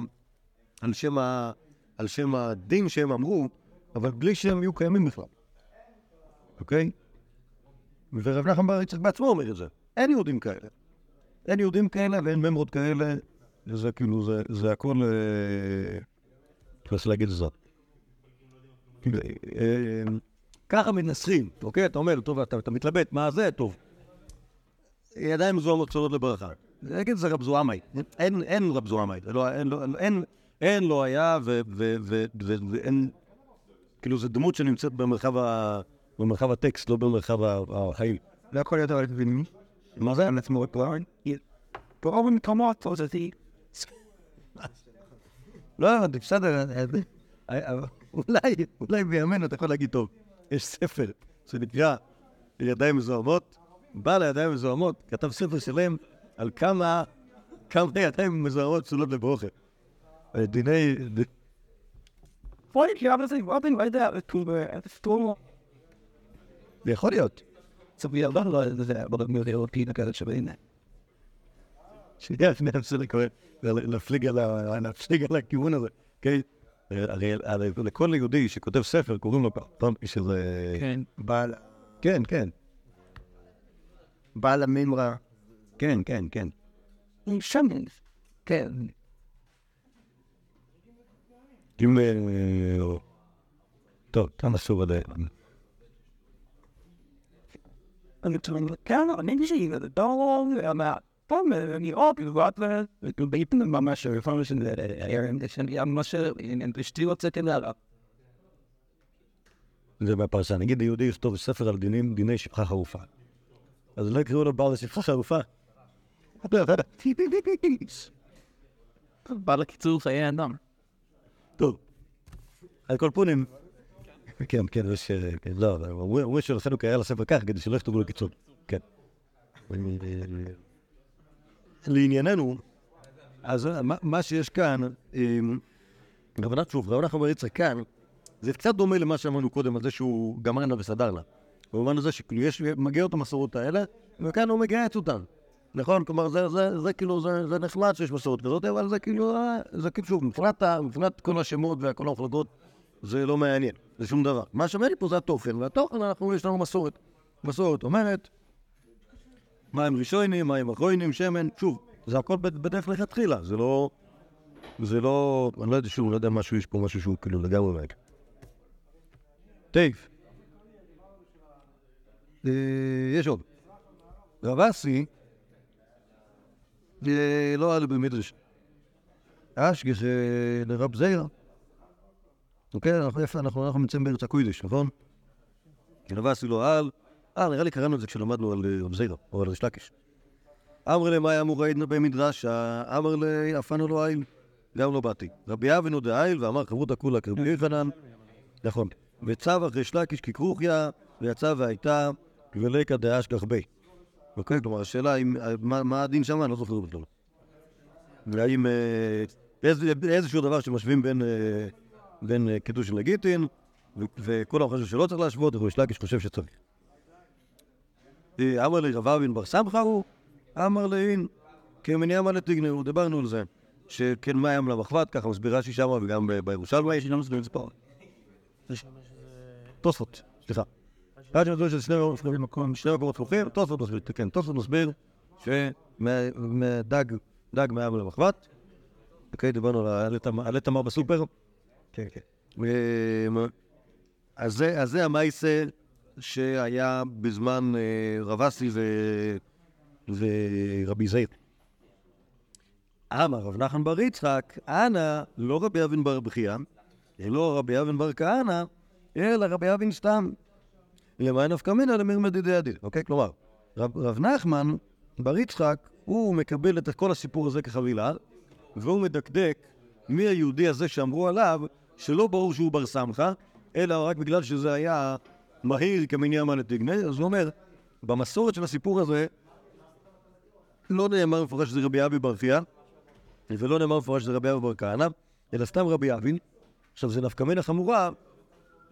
על שם ה... על שם הדין שהם אמרו, אבל בלי שהם יהיו קיימים בכלל. אוקיי? ורב נחמן בר יצחק בעצמו אומר את זה. אין יהודים כאלה. אין יהודים כאלה ואין ממרות כאלה. זה כאילו, זה, זה הכל... אה, איך להגיד את זה? אה, ככה מנסחים, אוקיי? אתה אומר, טוב, אתה, אתה מתלבט, מה זה? טוב. ידיים מזוהמות קצרות לברכה. נגיד זה רב זוהמי. אין, אין רב זוהמי. זה לא, אין, לא, אין, אין לא היה ואין... כאילו, זו דמות שנמצאת במרחב, ה, במרחב הטקסט, לא במרחב החיים. לא יכול להיות אבל מי? מה זה? על עצמו פלארן? פה במקומות, או זה. לא בסדר, אה, אה, אולי, אולי בימינו אתה יכול להגיד, טוב, יש ספר שנקרא ידיים מזוהמות, בעל הידיים מזוהמות כתב ספר שלם על כמה, כמה ידיים מזוהמות פסולות לברוכה. אה, דיני, זה, לא יכול להיות. לא נגד שבין. שנייה, שנייה, בסדר, קורא, להפליג על ה- להפליג על הכיוון הזה. כן, הרי לכל יהודי שכותב ספר קוראים לו פעם שזה... כן. בעל... כן, כן. בעל המימרה. כן, כן, כן. שמן. כן. אם... אה, טוב, שוב עד... אני טוען, כן, אני חושב שזה טוב, אבל פעם אני עוד לבד ובעיתון ממש רפורמה של ארן, שאני ממש, אשתי הוצאתי לה. זה מהפרשה. נגיד יהודי יכתוב ספר על דינים, דיני שפחה חרופה. אז לא יקראו לו בעל השפחה חרופה. בעל הקיצור חיי אדם. טוב. על כל פונים. כן, כן, יש... כן, לא, אומרים אומרים שלכן הוא קרא לספר כך, כדי שלא יכתבו לו קיצור. כן. לענייננו, אז מה- מה שיש כאן, רב נחמן, שוב, רב נחמן בר יצחק כאן, זה קצת דומה למה שאמרנו קודם, על זה שהוא גמר לה וסדר לה. במובן הזה שכאילו יש, מגיעות המסורות האלה, וכאן הוא מגייס אותן. נכון? כלומר, זה, זה, זה כאילו, זה, זה נחמד שיש מסורת כזאת, אבל זה כאילו, אה, זה כאילו, שוב, מבחינת, מבחינת כל השמות וכל המחלקות, זה לא מעניין, זה שום דבר. מה שמעניין פה זה התוכן, והתוכן, אנחנו, יש לנו מסורת. מסורת אומרת, מים ראשונים, מים אחרונים, שמן, שוב, זה הכל בד- בדרך לכתחילה, זה לא, זה לא, אני לא יודע שוב, לא יודע משהו, יש פה משהו שהוא כאילו לגמרי מעניין. טייב. אה, יש עוד. רב אסי, אה, לא היה לו במדרש. אשגח אה, לרב זיירה. אוקיי, אנחנו נמצאים בארץ הקוידש, נכון? רב אסי לא על. אה, נראה לי קראנו את זה כשלמדנו על אה, זיירה, או על ריש לקיש. אמר היה אמור העיד במדרש? אמר לי, אפנו לא איל, גם לא באתי. רבי אבינו דאיל, ואמר חברותא כולה כרבי יוחנן. נכון. וצו אחרי שלקיש ככרוכיה, ויצא והייתה, ולקא דאשכח בי. אוקיי? כלומר, השאלה אם, מה, מה הדין שם, אני לא זוכר בכלל. והאם, אה, איזשהו דבר שמשווים בין, אה, אה, קידוש לגיטין, וכולם חושבים שלא צריך להשוות, אבל שלקיש חושב שצריך. אה, אמר לי רב אבין בר סמכה הוא, אמר לי אין, כמניעה מלא תגנרו, דיברנו על זה. שכן מים למחבת, ככה מסביר רש"י שמה, וגם בירושלמי יש לנו מסבירים פה. תוספות, סליחה. רש"י מסביר שזה שני מקומות הפוכים, תוספות מסביר, כן, תוספות מסביר שמדג, דג מים למחבת. אוקיי, דיברנו על תמר- בסופר. כן, כן. אז זה, המייסה שהיה בזמן אה, רב אסי ו- ורבי זאיר. אמר רב נחמן בר יצחק, אנא, לא רבי אבין בר בחייא, לא רבי אבין בר כהנא, אלא רבי אבין סתם. למה נפקא מינא למרמד ידי הדין, אוקיי? כלומר, רב, רב נחמן בר יצחק, הוא מקבל את כל הסיפור הזה כחבילה, והוא מדקדק מי היהודי הזה שאמרו עליו, שלא ברור שהוא בר סמכה, אלא רק בגלל שזה היה מהיר כמניין מה לתגנה, אז הוא אומר, במסורת של הסיפור הזה, לא נאמר מפורש שזה רבי אבי בר חייא, ולא נאמר מפורש שזה רבי אבי בר כהנא, אלא סתם רבי אבין. עכשיו, זה נפקא מינה חמורה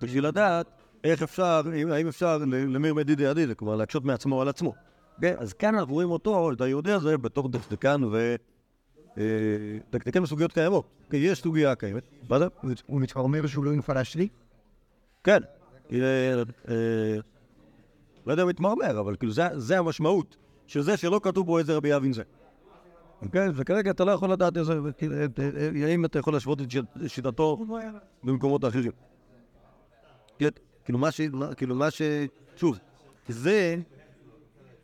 בשביל לדעת איך אפשר, האם אפשר למיר מדידי עדידי, כלומר להקשות מעצמו על עצמו. כן? אז כאן אנחנו רואים אותו, את היהודי הזה, בתור דקדקן ו... אה, דקדקן בסוגיות קיימות. כן, יש סוגיה קיימת. הוא מתמרמר שהוא לא ינפל השני? כן. אה, לא יודע אם מתמרמר, אבל כאילו זה- המשמעות של זה שלא כתוב בו איזה רבי אבין זה. כן, וכרגע אתה לא יכול לדעת איזה, כאילו, אה, אה, האם אתה יכול להשוות את שיט- שיטתו במקומות האחרים. כן, כאילו מה ש... מה- כאילו מה ש... שוב, זה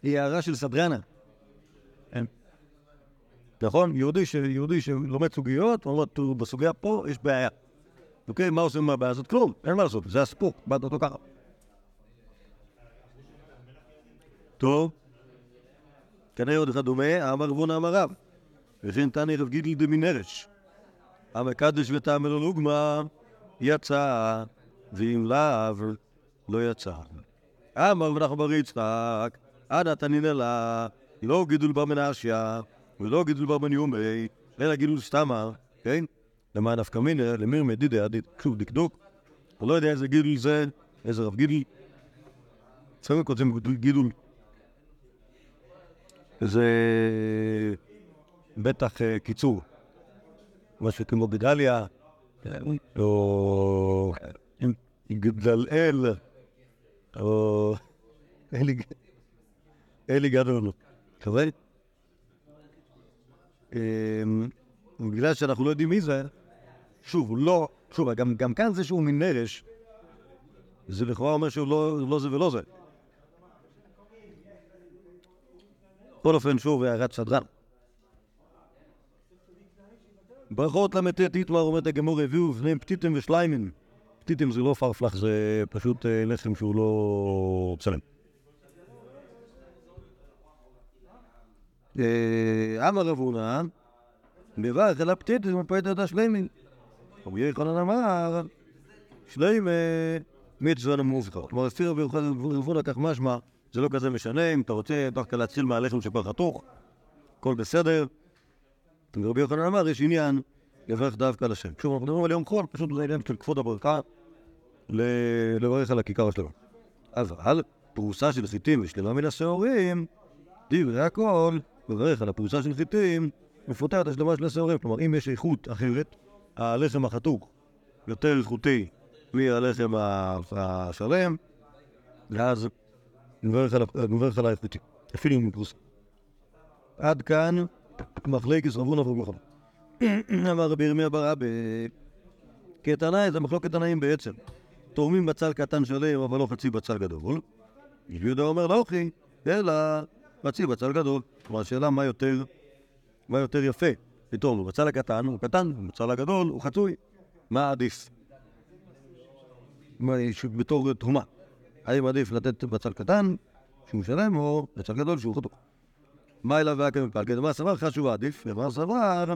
היא הערה של סדרנה. כן. נכון? יהודי, שלומד סוגיות, הוא אומר, "תראו, בסוגיה פה יש בעיה. אוקיי, מה עושים עם הבעיה הזאת? כלום, אין מה לעשות, זה הסיפור, באת אותו ככה. טוב, כנראה עוד אחד דומה, אמר רבון אמר רב, וכן תני רב גידל דמינרש. המקדש ותעמל לוגמה יצא, ואם לאו לא יצא. אמר נחמן בר יצחק, אנא תנינא לה, לא גידול בר מנשיה, ולא גידול בר בן יומי, אלא גידול סתמה, כן? למען נפקא מינא, למיר מדידי עדית, שוב דקדוק. הוא לא יודע איזה גידול זה, איזה רב גידול. לפעמים כותבים גידול. זה... בטח אה, קיצור. משהו כמו גדליה, או גדלאל, או אלי, גדול. כזה? אמ, בגלל שאנחנו לא יודעים מי זה, שוב, לא, שוב, גם, גם כאן זה שהוא מין נרש, זה לכאורה אומר שהוא לא, לא זה ולא זה. בכל אופן, שוב, הערת סדרן. ברכות ל"ט איתמר אומרת הגמור הביאו בפניהם פתיתם ושליימן. פתיתם זה לא פרפלח, זה פשוט אה, לחם שהוא לא צלם. אה, אמר רב הונא, מברך אל הפתיתים ופתת את רבי יוחנן אמר, שליימה מצווה נמוזכר. כלומר, לפי רבי יוחנן כך משמע, זה לא כזה משנה, אם אתה רוצה דווקא להציל מהלחם שכבר חתוך, הכל בסדר. ורבי יוחנן אמר, יש עניין לברך דווקא על השם. שוב, אנחנו מדברים על יום חול, פשוט זה עניין של כבוד הברכה לברך על הכיכר השלמה. אבל פרוסה של חיטים ושלמה מן השעורים, דברי הכל, מברך על הפרוסה של חיטים, מפותח את השלמה של השעורים. כלומר, אם יש איכות אחרת, הלחם החתוך יותר איכותי מהלחם השלם, ואז נברך על האיכותי, אפילו עם פרוסה. עד כאן מחלקת רבון אברהם מחלק. אמר רבי ירמיה בר אבא, כתנאי זה מחלוקת תנאים בעצם. תורמים בצל קטן שלם, אבל לא חצי בצל גדול. יהודה אומר לא אחי, אלא חצי בצל גדול. כלומר, השאלה מה יותר יפה. פתאום, בצל הקטן הוא קטן, בצל הגדול הוא חצוי. מה עדיף? בתור תרומה. האם עדיף לתת בצל קטן, שהוא שלם, או בצל גדול שהוא חתוך? מה אליו והקם מפלגת? מה סבר חשוב עדיף, ומה סבר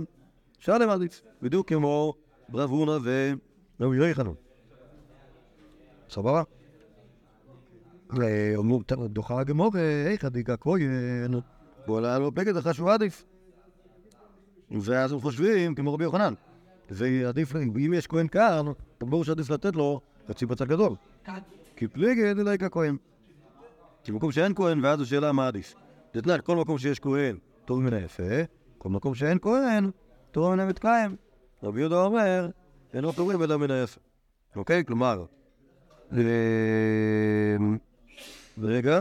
שלם עדיף. בדיוק כמו רב הונא ורבי יוחנן. סבבה? אומרים, דוחה הגמור, איך הדיקה כהן, הוא עלה לו בגד החשוב עדיף. ואז הם חושבים, כמו רבי יוחנן, ועדיף, אם יש כהן כאן, ברור שעדיף לתת לו חצי בצל גדול. כי פליגד אלא כהן. כי במקום שאין כהן, ואז השאלה מה עדיף. דתנן, כל מקום שיש כהן, טוב מן היפה, כל מקום שאין כהן, טוב מן המתקיים. רבי יהודה אומר, אינו טובים אלא מן היפה. אוקיי? כלומר, רגע.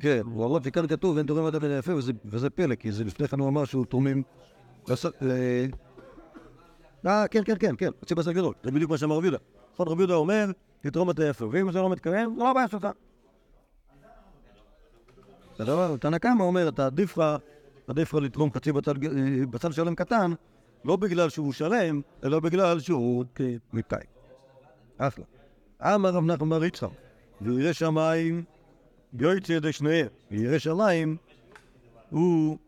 כן, הוא אמר שכאן כתוב אין תורם אדם מן היפה, וזה פלא, כי זה לפני כן הוא אמר שהוא תורמים... אה, כן, כן, כן, כן, חצי בשר גדול, זה בדיוק מה שאמר רבי יהודה. נכון, רבי יהודה אומר, תתרום את היפה, ואם זה לא זה לא הבעיה שלך. תנא קמא אומר, אתה עדיף לך, עדיף לך לתרום חצי בצל שלם קטן, לא בגלל שהוא שלם, אלא בגלל שהוא מתקיים. אחלה. אמר רב נחמן בר יצחק, וירא שמיים יועץ ידי שניהם, וירא שמיים הוא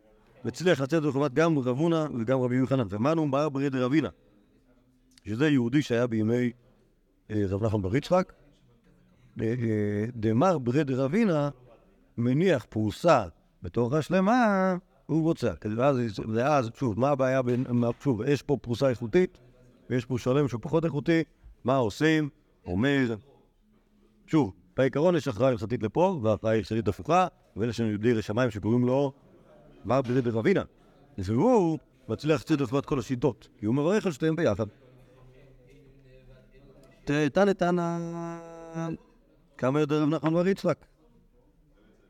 מצליח לצאת לחובת גם רב הונא וגם רבי יוחנן. ומנו בר ברי דרבינה, שזה יהודי שהיה בימי רב נחמן בר יצחק. דמר ברי דרבינה מניח פרוסה בתוך השלמה, הוא רוצה. ואז, שוב, מה הבעיה בין, שוב, יש פה פרוסה איכותית, ויש פה שלם שהוא פחות איכותי, מה עושים? אומר, שוב, בעיקרון יש הכרעה הלכתית לפה, והכרעה הלכתית הפוכה, ואלה שהם יודעים לשמיים שקוראים לו מר ברי דרבינה. והוא מצליח לצאת לפחות כל השיטות, כי הוא מברך על שתיהם ביחד. תנא תנא, כמה יודע רב נחמן בר יצחק?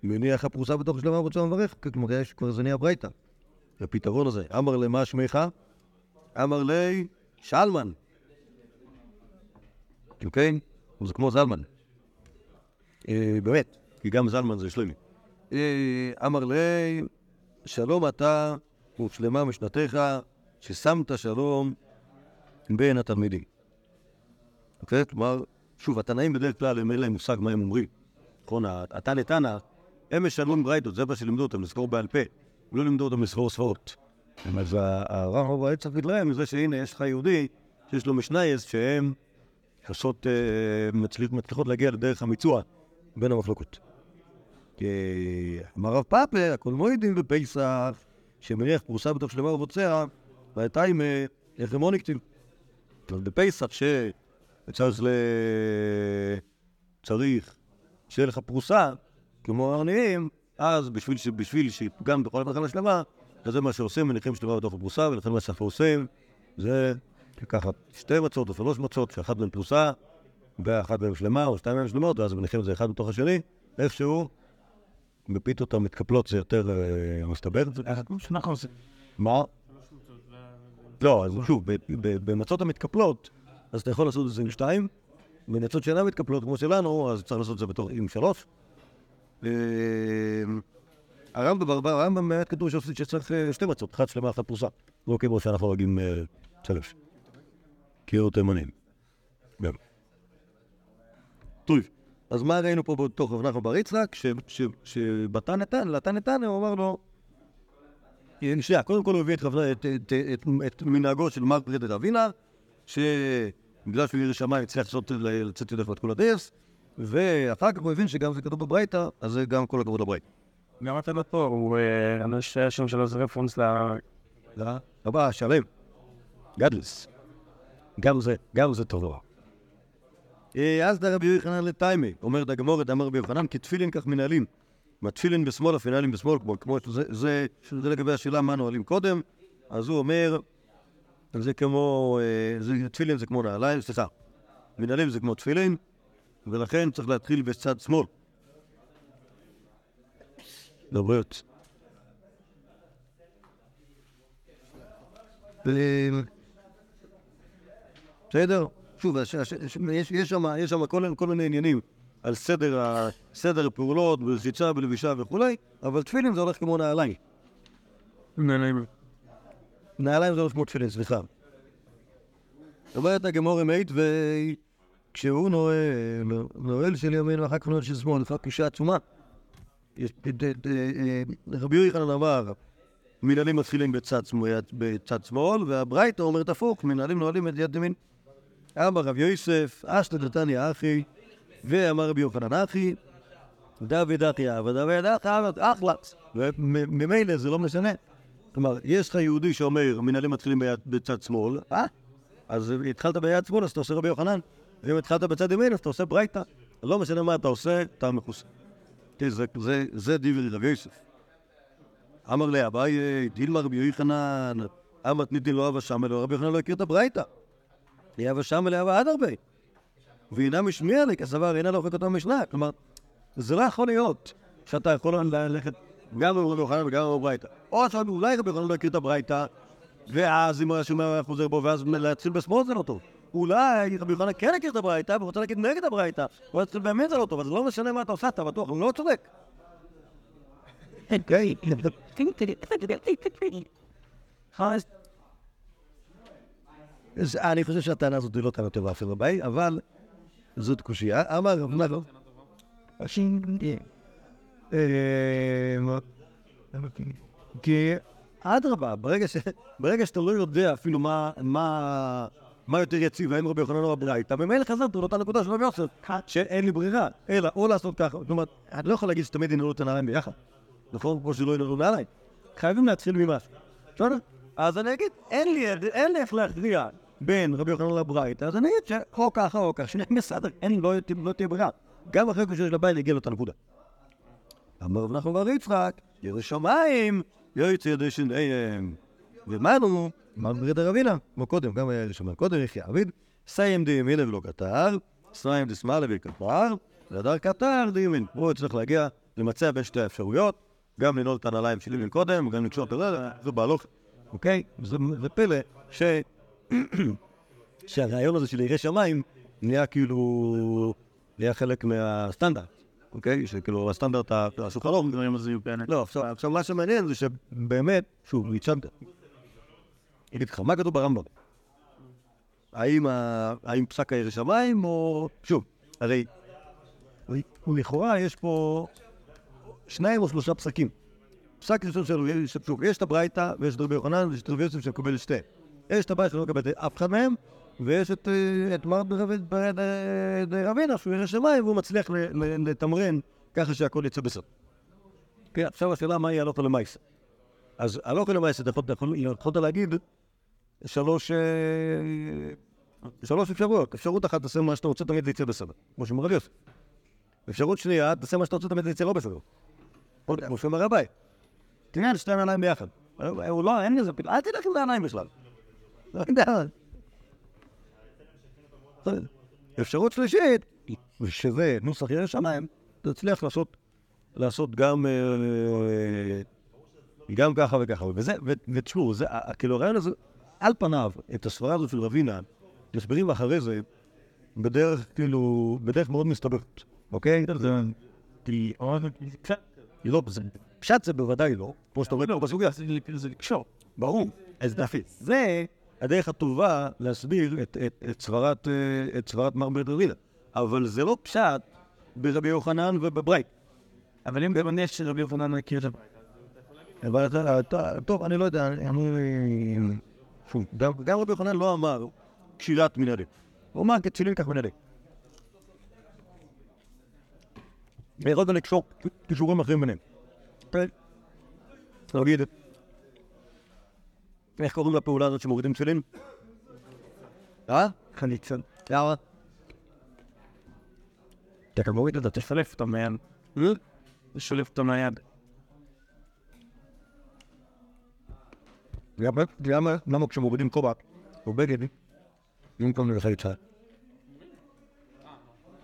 מניח הפרוסה בתוך שלמה רוצה מברך, כלומר יש כבר זה נהיה ברייתא. הפתרון הזה, אמר למה שמך? אמר לי שלמן. אוקיי? זה כמו זלמן. באמת, כי גם זלמן זה שלמי. אמר לי, שלום אתה ושלמה משנתך, ששמת שלום בין התלמידים. אוקיי? כלומר, שוב, התנאים בדרך כלל הם אין להם מושג מה הם אומרים. נכון, התנא תנא, הם משלמים ברייתות, זה מה שלימדו אותם, לזכור בעל פה. לא לימדו אותם לזכור ספרות. אז הרב רב צריך להם מזה שהנה, יש לך יהודי שיש לו משנייז שהם עושות, מצליחות להגיע לדרך המיצוע בין המחלוקות. אמר רב פאפה, הכל מועידים בפסח, שמניח פרוסה בתוך שלמה ובוצע, והייתה עם הרמוניקטים. אבל בפסח שצריך ל... צריך שיהיה לך פרוסה, כמו העניים, אז בשביל, ש- בשביל שגם בכל המלאכה השלמה, אז זה מה שעושים, מניחים שלמה בתוך הפרוסה, ולכן מה שאנחנו עושים זה לקחת שתי מצות או שלוש מצות, שאחת מהן פרוסה, ואחת מהן שלמה, או שתיים מהן שלמות, ואז מניחים את זה אחד בתוך השני, איכשהו, בפיתות המתקפלות זה יותר אה, מסתבר. כמו שאנחנו עושים. מה? לא, אז שוב, במצות המתקפלות, אז אתה יכול לעשות את זה עם שתיים, במצות שאינן מתקפלות כמו שלנו, אז צריך לעשות את זה בתור עם שלוש. אה, הרמב"ם, ברמב"ם הרמב"ם באמת כתוב שצריך אה, שתי מצות, אחת שלמה, אחת פרוסה. לא כמו שאנחנו אה, שלוש. קירות תימנים. גם. טוב, אז מה ראינו פה בתוך רב נחמן בר יצחק? ש- ש- שבתן נתן, לתן נתן, הוא אמר לו, שנייה, קודם כל הוא הביא את, את, את, את, את מנהגו של מר פרידד אבינה, שבגלל שהוא ירא שמיים הצליח לצאת ידך ואת כל הדרס, ואחר כך הוא הבין שגם זה כתוב בברייתא, אז זה גם כל הכבוד לברייתא. גם אתה לא פה, הוא... אה, אני חושב שהשם שלו זה רפרנס ל... רבה, שלם. גדלס. גם זה, גם זה טוב נורא. אה, אז דה רבי יוחנן לטיימי, אומרת הגמורת, אמר רבי יוחנן, כתפילין כך מנהלים. מהתפילין בשמאל, אף מנהלים בשמאל, כמו, כמו שזה, זה, זה לגבי השאלה מה נועלים קודם, אז הוא אומר, זה כמו, אה, זה, תפילין זה כמו נעליים, סליחה, מנהלים זה כמו תפילין, ולכן צריך להתחיל בצד שמאל. לבריאות. בסדר? שוב, יש- שם כל כל מיני עניינים על סדר סדר הפעולות, ברחיצה, בלבישה וכולי, אבל תפילין זה הולך כמו נעליים. נעליים. נעליים זה הולך כמו תפילין, סליחה. אומרת הגמור אמית, וכשהוא נועל, נועל של ימין ואחר כך נועל של שמאל, לפעמים קשה עצומה. את- את- אה, רבי יוחנן אמר, מנהלים מתחילים בצד שמאל, והברייתא אומרת הפוך, מנהלים נועלים את יד ימין. אמר רב יוסף, אשתא דתניא אחי, ואמר רבי יוחנן אחי, דוד אחי אבא, דוד אחי אבא, אחלה. וממילא זה לא משנה. כלומר, יש לך יהודי שאומר, מנהלים מתחילים בצד שמאל, אה? אז התחלת ביד שמאל, אז אתה עושה רבי יוחנן. ואם התחלת בצד ימין, אז אתה עושה ברייתא. לא משנה מה אתה עושה, אתה מכוסה. זה, דברי רבי יוסף. אמר לי, אביי, דילמה רבי יוחנן, אמת ניתן לו אבא שמה, רבי יוחנן לא הכיר את הברייתא. לאבא שמה לאבא עד הרבה. ואינה משמיע לי, כסבר אינה לוחק אותו משנה. כלומר, זה לא יכול להיות שאתה יכול ללכת גם ברבי יוחנן וגם בברייתא. או עכשיו אולי רבי יוחנן לא הכיר את הברייתא, ואז אם היה חוזר בו, ואז להתחיל בשמאל זה לא טוב. אולי רבי יוחנן כן הכיר את הברייתא, ורוצה להגיד נגד הברייתא, אבל באמת זה לא טוב, אז לא משנה מה אתה עושה, אתה בטוח, לא צודק. אז אני חושב שהטענה הזאת היא לא טענה טובה אפילו ביי, אבל זאת קושייה. אמר רב נחמן, אה, כי אדרבה, ברגע שאתה לא יודע אפילו מה- יותר יציב, האם רבי יוחנן או הברייתא, ממילא חזרת לאותה נקודה של רבי יוסף, שאין לי ברירה, אלא או לעשות ככה, זאת אומרת, אני לא יכול להגיד שתמיד ינעלו את הנעליים ביחד, נכון? כמו שלא ינעלו נעליים. חייבים להתחיל ממשהו, בסדר? אז אני אגיד, אין לי איך להכריע בין רבי יוחנן לברייתא, אז אני אגיד שאו ככה או ככה, שניהם בסדר, אין, לא, לא תהיה ברירה. גם אחרי קושי של הבית יגיע לאותה נקודה. אמר רב נחמן בר יצחק, ירא שמיים, יוצא ידי שניהם. ומנו, אמר ברד רבינה, כמו קודם, גם היה ירא. קודם יחיה עביד, סיים דימינה ולא קטר, סיים דשמאלה וקטר, והדר קטר דימין. הוא צריך להגיע, למצע בין שתי האפשרויות, גם לנעול את הנעליים שלי מקודם, וגם לקשור את הרגל, זה בהלוך, אוקיי? זה זה פלא ש... שהרעיון הזה של ירא שמיים נהיה כאילו, נהיה חלק מהסטנדרט, אוקיי? שכאילו הסטנדרט השולחן ערוך. לא, עכשיו, מה שמעניין זה שבאמת, שוב, הצ'נת. אגיד לך, מה כתוב ברמב"ם? האם, פסק הירא שמיים או... שוב, הרי לכאורה יש פה שניים או שלושה פסקים. פסק ראשון שלו, שוב, יש את הברייתא ויש את רבי יוחנן ויש את רבי יוסף שמקבל שתיהם. יש את הבית שלא מקבל את אף אחד מהם, ויש את, אה, את מר דרבינה שהוא ירא שמיים והוא מצליח לתמרן ככה שהכל יצא בסדר. כן, עכשיו השאלה מה יהיה הלוך למעשה. אז הלוך למעשה, יכולת להגיד שלוש, אה, שלוש אפשרויות. אפשרות אחת, תעשה מה שאתה רוצה, תמיד זה יצא בסדר, כמו שאומר רבי יוסף. אפשרות שנייה, תעשה מה שאתה רוצה, תמיד זה יצא לא בסדר. כמו שאומר הבית. תראה, שתי העיניים ביחד. הוא לא, אין לזה, אל תלך עם העיניים בכלל. לא יודע. אפשרות שלישית, שזה נוסח ירא שמיים, תצליח לעשות, לעשות גם, אה, גם ככה וככה. וזה, ותשמעו, כאילו הרעיון הזה, על פניו, את הסברה הזאת של רבינה, מסבירים אחרי זה, בדרך, כאילו, בדרך מאוד מסתבכת, אוקיי? זה, כי, היא לא, זה, פשט זה בוודאי לא, כמו שאתה אומר פה בסוגיה. זה לקשור. ברור. אז. זה הדרך הטובה להסביר את, את, את סברת, אה, את סברת מר ברדרינה. אבל זה לא פשט ברבי יוחנן ובברייט. אבל אם גם יש שרבי יוחנן מכיר את הבית. אבל אתה, אתה, טוב, אני לא יודע, אני... שוב, גם, גם רבי יוחנן לא אמר קשילת מנהלים. הוא אמר כתפילין כך מנהלים. ויכולת לקשור קישורים אחרים ביניהם. נגיד, איך קוראים לפעולה הזאת שמורידים תפילין? אה? חניצון. למה? אתה מוריד אותה, תשלף אותה מהיד. תשלף אותה מהיד. למה? למה? למה כשמורידים כובע או בגד, במקום לחליצה?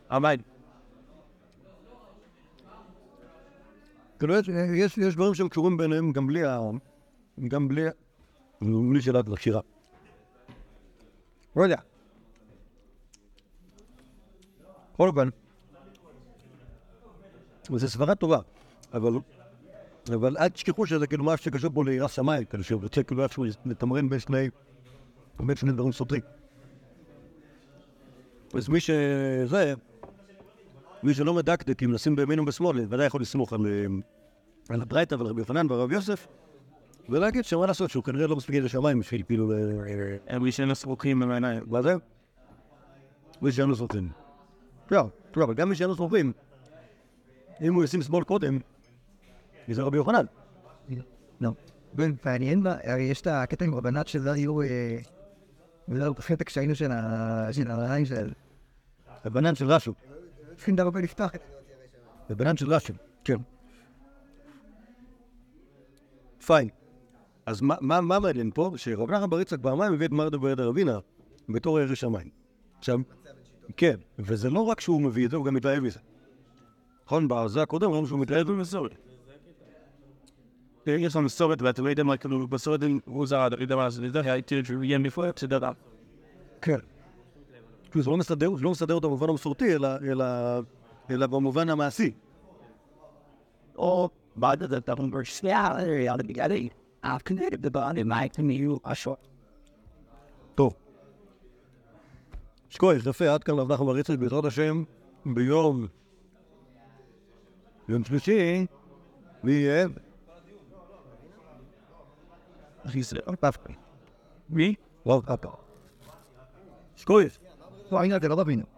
הבית. כאילו יש דברים שהם קשורים ביניהם גם בלי ה... גם בלי... בלי שאלת הקשירה. לא יודע. בכל אופן, וזו סברה טובה, אבל, אבל אל תשכחו שזה כאילו משהו שקשור פה ליראת שמיים, כאילו שרוצה כאילו איכשהו לתמרן בין שני, בין שני דברים סותרים. אז מי שזה, מי שלא מדקדק אם לשים בימין ובשמאל, ודאי יכול לסמוך על, אה, על הברייתא ועל רבי יוחנן והרב יוסף, ולהגיד שמה לעשות, שהוא כנראה לא מספיק לשמיים בשביל כאילו... הם ראשון סרוקים במעיניים. מה זה? שאין לו סרטים. לא, לא, אבל גם שאין לו סרטים, אם הוא ישים שמאל קודם, זה רבי יוחנן. לא. מעניין, יש את הקטע עם רבנת שלא היו... אה, לא, בחטא כשהיינו של הרעיים של... הבנן של רשו. צריכים דווקא לפתוח את זה. הבנן של רשו, כן. פיין. אז מה- מה מה מעניין פה? שרב נחמן בר יצחק פעמיים הביא את מרדה ביד רבינה בתור ירא שמיים. עכשיו, כן, וזה לא רק שהוא מביא את זה, הוא גם מתלהב מזה. נכון, בזה הקודם ראינו שהוא מתלהב במסורת. יש לנו מסורת ואתה לא יודע מה, כאילו, מסורת הוא זרד, אני יודע מה זה, יודע, הייתי ראיין בפועל, בסדר. כן. זה לא מסדר, זה לא מסדר אותו במובן המסורתי, אלא, במובן המעשי. או בעד את אתה אומר, שנייה, על הבגדי, הקנדת בבעלי מייקים יהיו אשור. טוב. שכוייך, יפה, עד כאן רב נחמן בר יצחק, בעזרת השם, ביום... יום שלישי, מי יהיה? אחי זה, דווקא. מי? רב פאפה. שכוייך. לא, הנה, זה לא רבינו.